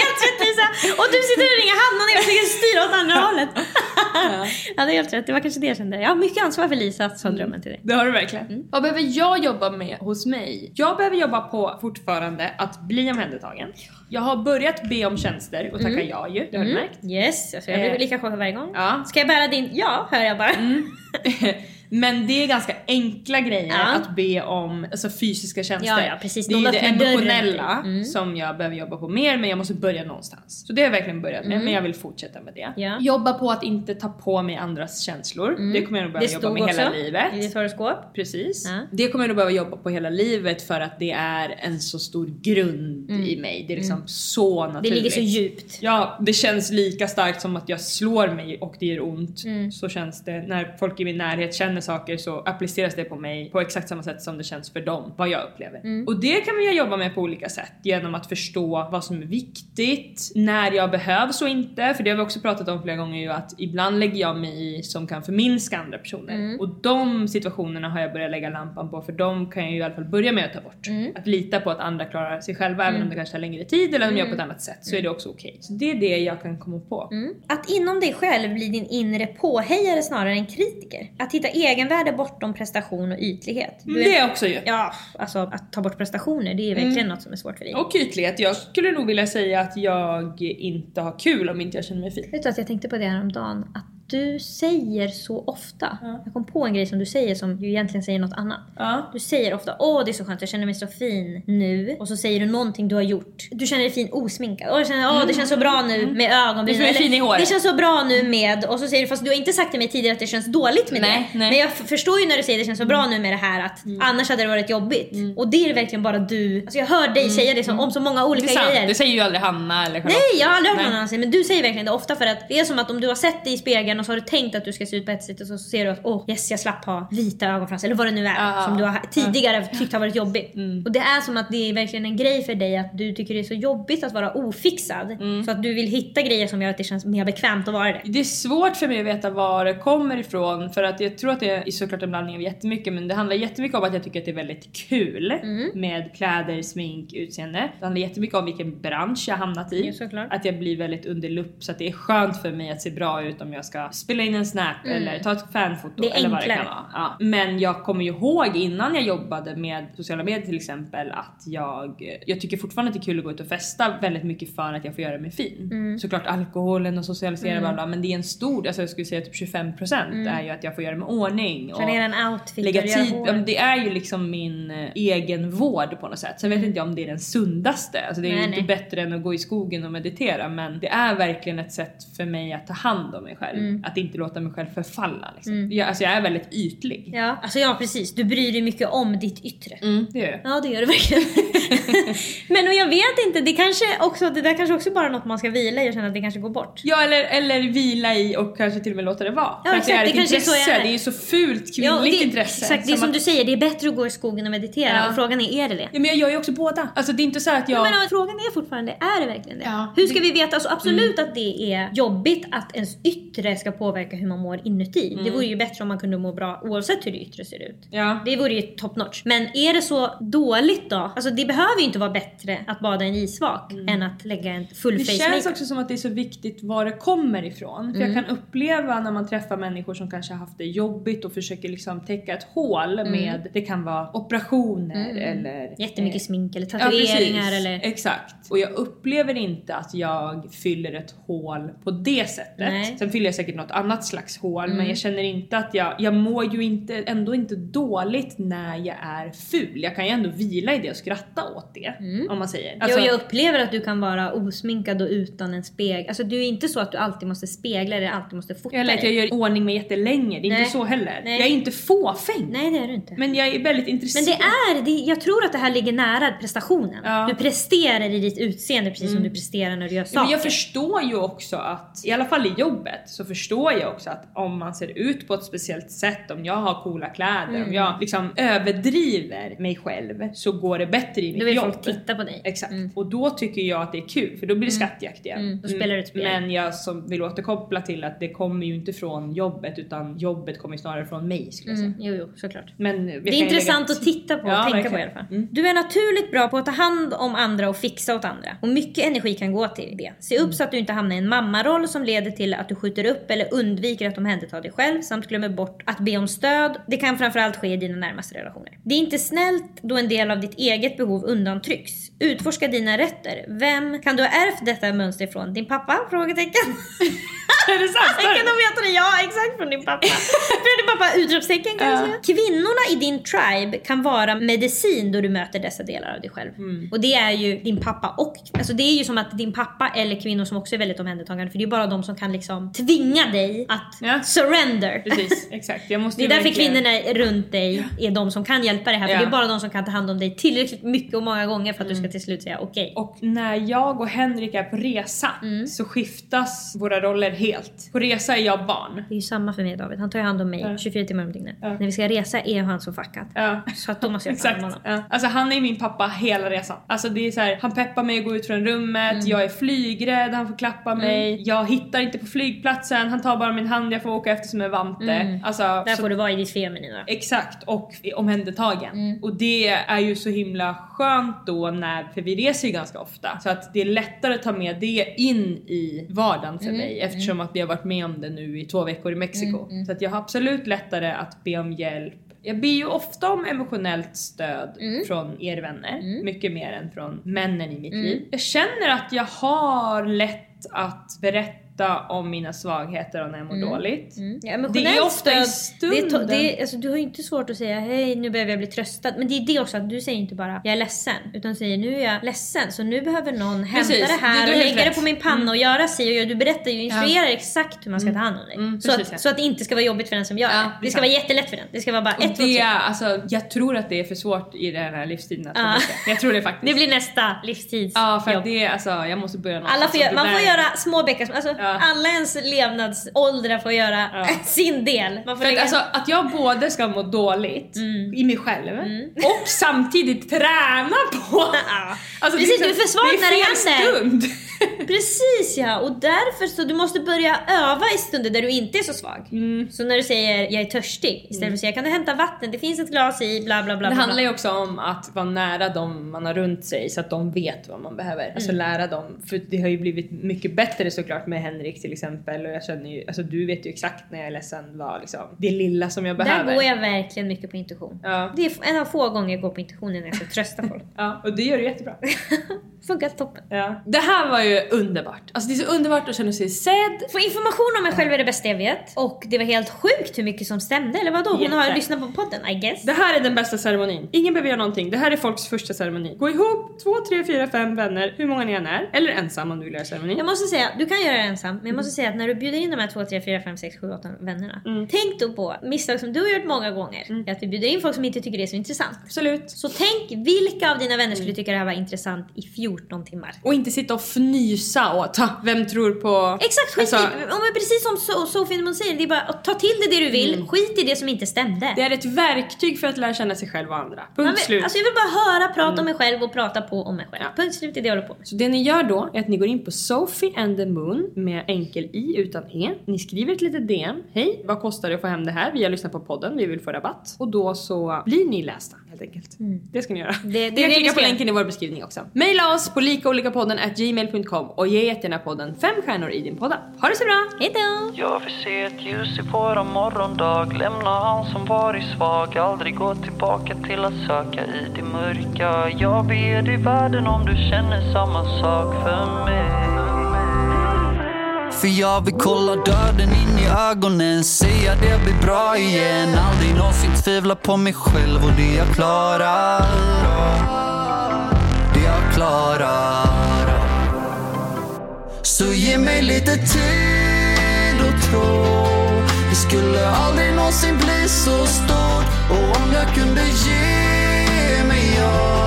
helt rätt Lisa! Och du sitter och ringer Hanna när jag försöker styra åt andra hållet. ja, det är helt rätt. Det var kanske det jag kände. Jag har mycket ansvar för Lisa, sa drömmen till dig. Det har du verkligen. Vad behöver jag jobba med hos mig? Jag behöver jobba på fortfarande att bli omhändertagen. Jag har börjat be om tjänster och tacka ja ju, det har du märkt. Yes, alltså jag Eh. blir lika chockad varje gång. Ja. Ska jag bära din? Ja, hör jag bara. Men det är ganska enkla grejer Ja. att be om alltså fysiska tjänster. Ja, ja, precis. Det är ju Någon det emotionella Mm. som jag behöver jobba på mer men jag måste börja någonstans. Så det har jag verkligen börjat med men jag vill fortsätta med det. Mm. Ja. Jobba på att inte ta på mig andras känslor. Det kommer jag nog behöva Det jobba stod med hela också livet. i ditt horoskop. Precis. Det kommer jag nog behöva jobba på hela livet för att det är en så stor grund i mig. Det är liksom så Mm. Det naturligt. ligger så djupt. Ja, det känns lika starkt som att jag slår mig och det gör ont. Mm. Så känns det när folk i min närhet känner saker så appliceras det på mig på exakt samma sätt som det känns för dem, vad jag upplever. Och det kan vi jobba med på olika sätt genom att förstå vad som är viktigt, när jag behövs och inte. För det har vi också pratat om flera gånger ju att ibland lägger jag mig i som kan förminska andra personer. Och de situationerna har jag börjat lägga lampan på för de kan jag ju i alla fall börja med att ta bort. Att lita på att andra klarar sig själva även om det kanske tar längre tid eller om de gör på ett annat sätt så är det också okej. Så det är det jag kan komma på. Att inom dig själv bli din inre påhejare snarare än kritiker. Att hitta egenvärde bortom prestation och ytlighet. Du Det är också ju. Ja, alltså att ta bort prestationer, det är verkligen något som är svårt för dig. Och ytlighet. Jag skulle nog vilja säga att jag inte har kul om inte jag känner mig fin. Vet du att jag tänkte på det häromdagen? Att du säger så ofta. Ja. Jag kom på en grej som du säger som ju egentligen säger något annat. Ja. Du säger ofta åh det är så skönt, jag känner mig så fin nu. Och så säger du någonting du har gjort. Du känner dig fin osminkad. Åh, jag känner, åh det känns så bra nu med ögonbrynen. Du känner dig fin i håret. Det känns så bra nu med... Och så säger du fast du har inte sagt till mig tidigare att det känns dåligt med Nej, det. nej. Men jag förstår ju när du säger det känns så bra nu med det här att annars hade det varit jobbigt. Och det är verkligen bara du. Alltså jag hör dig säga det som, om så många Det olika sant. grejer. Det säger ju aldrig Hanna eller Charlotte. Nej, jag har aldrig hört någon annan säga men du säger verkligen det ofta för att det är som att om du har sett dig i spegeln och så har du tänkt att du ska se ut på ett sätt och så ser du att åh yes jag slapp ha vita ögonfransar eller vad det nu är Ja. som du har tidigare tyckt har varit jobbigt. Och det är som att det är verkligen en grej för dig att du tycker det är så jobbigt att vara ofixad så att du vill hitta grejer som gör att det känns mer bekvämt att vara det. Det är svårt för mig att veta var det kommer ifrån för att jag tror att det är såklart en blandning av jättemycket men det handlar jättemycket om att jag tycker att det är väldigt kul Mm. med kläder, smink, utseende. Det handlar jättemycket om vilken bransch jag hamnat i. Ja. Att jag blir väldigt under lupp så att det är skönt för mig att se bra ut om jag ska spela in en snap eller ta ett fanfoto Mm. Eller vad det kan vara. Ja. Men jag kommer ju ihåg innan jag jobbade med sociala medier till exempel att jag, jag tycker fortfarande att det är kul att gå ut och festa väldigt mycket för att jag får göra mig fin. Mm. Såklart alkoholen och socialisera bla bla men det är en stor, alltså jag skulle säga typ 25% är ju att jag får göra mig ordning. Planera en outfit lägga tid, ja, det är ju liksom min eh, egen vård på något sätt. Sen vet inte jag om det är den sundaste, alltså det är Nej, ju inte nej. bättre än att gå i skogen och meditera men det är verkligen ett sätt för mig att ta hand om mig själv. Mm. Att inte låta mig själv förfalla liksom. Jag, alltså jag är väldigt ytlig. Ja, alltså ja precis. Du bryr dig mycket om ditt yttre. Mm, det gör jag. Ja det gör du verkligen. Men och jag vet inte, det kanske också, det där kanske också bara är något man ska vila i och känna att det kanske går bort. Ja eller, eller vila i och kanske till och med låta det vara. Ja, För att det är exakt, ett det kanske är så intresse, jag är. det är ju så fult Ja, kvinnligt det, intresse. Exakt, det är som att- du säger, det är bättre att gå i skogen och meditera. Ja. Och frågan är, är det det? Ja men jag gör ju också båda. Alltså det är inte så att jag... Jag menar, frågan är fortfarande, är det verkligen det? Ja. Hur ska vi veta? Alltså, absolut att det är jobbigt att ens yttre ska påverka hur man mår inuti. Det vore ju bättre om man kunde må bra oavsett hur det yttre ser ut. Ja. Det vore ju top notch. Men är det så dåligt då? Alltså det behöver ju inte vara bättre att bada i en isvak än att lägga en full Det face känns makeup. också som att det är så viktigt var det kommer ifrån. För Mm. jag kan uppleva när man träffar människor som kanske har haft det jobbigt och försöker liksom täcka ett hål med, det kan vara operationer eller... Mm. Jättemycket eh, smink eller Ja, tatueringar precis. eller... Exakt. Och jag upplever inte att jag fyller ett hål på det sättet. Nej. Mm. Sen fyller jag säkert något annat slags hål men jag känner inte att jag, jag mår ju inte, ändå inte dåligt när jag är ful. Jag kan ju ändå vila i det och skratta åt det. Om man säger. Alltså- jo, jag upplever att du kan vara osminkad och utan en spegel. Alltså det är inte så att du alltid måste spegla eller alltid måste fota Eller att jag dig. gör ordning mig jättelänge, det är Nej. inte så heller. Nej. Jag är inte fåfäng. Nej det är du inte. Men jag är väldigt intresserad. Men det är, det, jag tror att det här ligger nära prestationen. Ja. Mm. Du presterar i ditt utseende precis som du presterar när du gör saker. men jag förstår ju också att, i alla fall i jobbet, så förstår jag också att om man ser ut på ett speciellt sätt, om jag har coola kläder, Mm. om jag liksom överdriver mig själv så går det bättre i mitt Då vill jobb. folk titta på dig. Exakt. Och då tycker jag att det är kul för då blir det skattjakt igen. Mm, då spelar du ett spel. Men jag som vill återkoppla till att det kommer ju inte från jobbet utan jobbet kommer snarare från mig skulle jag säga. Mm, jo, jo, såklart. Men Det är intressant lägga- att titta på och Ja, tänka på i verkligen. alla fall. Mm. Du är naturligt bra på att ta hand om andra och fixa åt andra. Och mycket energi kan gå till det. Se upp så att du inte hamnar i en mammaroll som leder till att du skjuter upp eller undviker att omhänderta dig själv samt glömmer bort att be om stöd. Det kan framförallt ske i dina närmaste relationer. Det är inte snällt då en del av ditt eget behov undantrycks. Utforska dina rötter. Vem kan du ha ärvt detta mönster ifrån? Din pappa? Frågetecken. Är det sant? Jag kan nog veta det, ja exakt från din pappa. från din pappa utropstecken kanske. Kvinnorna i din tribe kan vara medicin då du möter dessa delar av dig själv. Mm. Och det är ju din pappa och, alltså det är ju som att din pappa eller kvinnor som också är väldigt omhändertagande för det är bara de som kan liksom tvinga dig att Ja. surrender. Precis, exakt. Det är därför verkligen- kvinnorna runt dig är de som kan hjälpa dig här. För Ja. det är bara de som kan ta hand om dig tillräckligt mycket och många gånger för att du Mm. ska till slut säga okej. Och när jag och Henrik är på resa Mm. så skiftas våra roller helt. På resa är jag barn. Det är ju samma för mig David. Han tar ju hand om mig 24 timmar om dygnet. När vi ska resa är han så fuckad. Ja. Så att då måste jag ta hand om honom. Ja. Alltså han är min pappa hela resan. Alltså det är så här, han peppar mig att gå ut från rummet, Mm. jag är flygrädd, han får klappa mig. Jag hittar inte på flygplatsen, han tar bara min hand, jag får åka efter som en vante. Alltså, Mm. Där så- får du vara i ditt feminin då. Exakt, och omhändertagen. Mm. Och det är ju så himla skönt då när, för vi reser ju ganska ofta, så att det är lättare att ta med det in i vardagen för Mm. mig eftersom att vi har varit med om det nu i två veckor i Mexiko. Mm, Så att jag har absolut lättare att be om hjälp. Jag ber ju ofta om emotionellt stöd Mm. från er vänner, mycket mer än från männen i mitt Mm. liv. Jag känner att jag har lätt att berätta om mina svagheter och när jag mår dåligt. Ja, Det är ofta i stöd, det stunden. det är, alltså, du har ju inte svårt att säga hej nu behöver jag bli tröstad. Men det är det också att du säger inte bara jag är ledsen. Utan säger nu är jag ledsen så nu behöver någon Precis, hämta det här du- du och lägga det på min panna och göra si och göra. Du berättar ju, instruerar exakt hur man ska ta hand om dig. Mm, så, precis, att, ja. så att det inte ska vara jobbigt för den som gör Ja, det. Det ska vara jättelätt för den. Det ska vara bara Och ett, två, det, tre. är, alltså, jag tror att det är för svårt i den här livstiden att Ja. det. Jag tror det faktiskt. Det blir nästa livstids Ja, för det är alltså, jag måste börja någonstans. Alla får det man får göra små bäckar, alltså Ja. Alla ens levnadsåldrar får göra Ja. sin del. Man får För att, lägga- alltså, att jag både ska må dåligt Mm. i mig själv och samtidigt träna på... Ja. Alltså, Precis, är du är för svag det är när det händer. stund. Precis ja, och därför så du måste börja öva i stunder där du inte är så svag. Mm. Så när du säger jag är törstig istället för att säga kan du hämta vatten, det finns ett glas i, bla bla bla. Det bla, handlar bla. ju också om att vara nära dem man har runt sig så att de vet vad man behöver. Alltså Mm. lära dem. För det har ju blivit mycket bättre såklart med Henrik till exempel och jag känner ju, alltså du vet ju exakt när jag är ledsen vad liksom det lilla som jag behöver. Där går jag verkligen mycket på intuition. Ja. Det är en av få gånger jag går på intuitionen när jag ska trösta folk. Ja, och det gör du jättebra. Funkar toppen. Ja. Det här var ju underbart. Alltså det är så underbart att känna sig sedd. Få information om mig själv är det bästa jag vet. Och det var helt sjukt hur mycket som stämde, eller vadå? Hon har lyssnat på podden, I guess. Det här är den bästa ceremonin. Ingen behöver göra någonting. Det här är folks första ceremoni. Gå ihop, två, tre, fyra, fem vänner, hur många ni än är. Eller ensam om du vill göra ceremonin. Jag måste säga, du kan göra det ensam, men jag måste säga att när du bjuder in de här 2, 3, 4, 5, 6, 7, 8 vännerna. Tänk då på misstag som du har gjort många gånger. Är att vi bjuder in folk som inte tycker det är så intressant. Absolut. Så tänk vilka av dina vänner skulle tycka det här var intressant i 14 timmar? Och inte sitta och fnysa åt "Ha, vem tror på... Exakt, skit Alltså, i, men precis som so Sofie Indeman säger, det är bara att ta till dig det du vill, skit i det som inte stämde. Det är ett verktyg för att lära känna sig själv och andra. Punkt vill, slut. alltså jag vill bara höra prata om mig själv och prata på om mig själv. Ja. Punkt slut, är det jag håller på med. Så det ni gör då är att ni går in på Sophie and the Moon med enkel i utan e. Ni skriver ett litet DM. Hej, vad kostar det att få hem det här? Vi har lyssnat på podden, vi vill få rabatt. Och då så blir ni lästa helt enkelt. Det ska ni göra. Det- det är ni det kan ni klicka på länken i vår beskrivning också. Maila oss på likaolikapodden at gmail.com och ge jättegärna podden fem stjärnor i din podda. Ha det så bra! Hejdå! Jag vill se ett ljus i våran morgondag Lämna han som varit svag Aldrig gå tillbaka till att söka i det mörka Jag ber dig världen om du känner samma sak för mig för jag vill kolla döden in i ögonen Säga det blir bra igen Aldrig någonsin tvivla på mig själv och det jag klarar av. Det jag klarar av. Så ge mig lite tid och tro Det skulle aldrig någonsin bli så stort Och om jag kunde ge mig av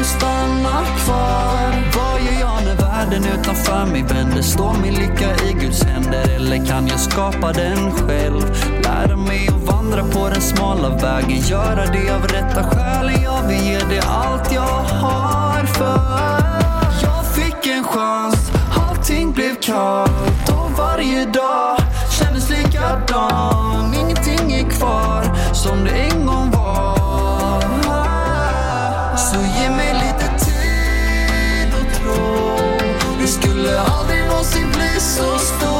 du stanna kvar? Vad gör jag när världen utanför mig vänder? Står min lycka i Guds händer? Eller kan jag skapa den själv? Lära mig att vandra på den smala vägen Göra det av rätta skäl Jag vill ge det allt jag har för jag fick en chans, allting blev kallt och varje dag kändes likadan Ingenting är kvar som det en gång någonsin bli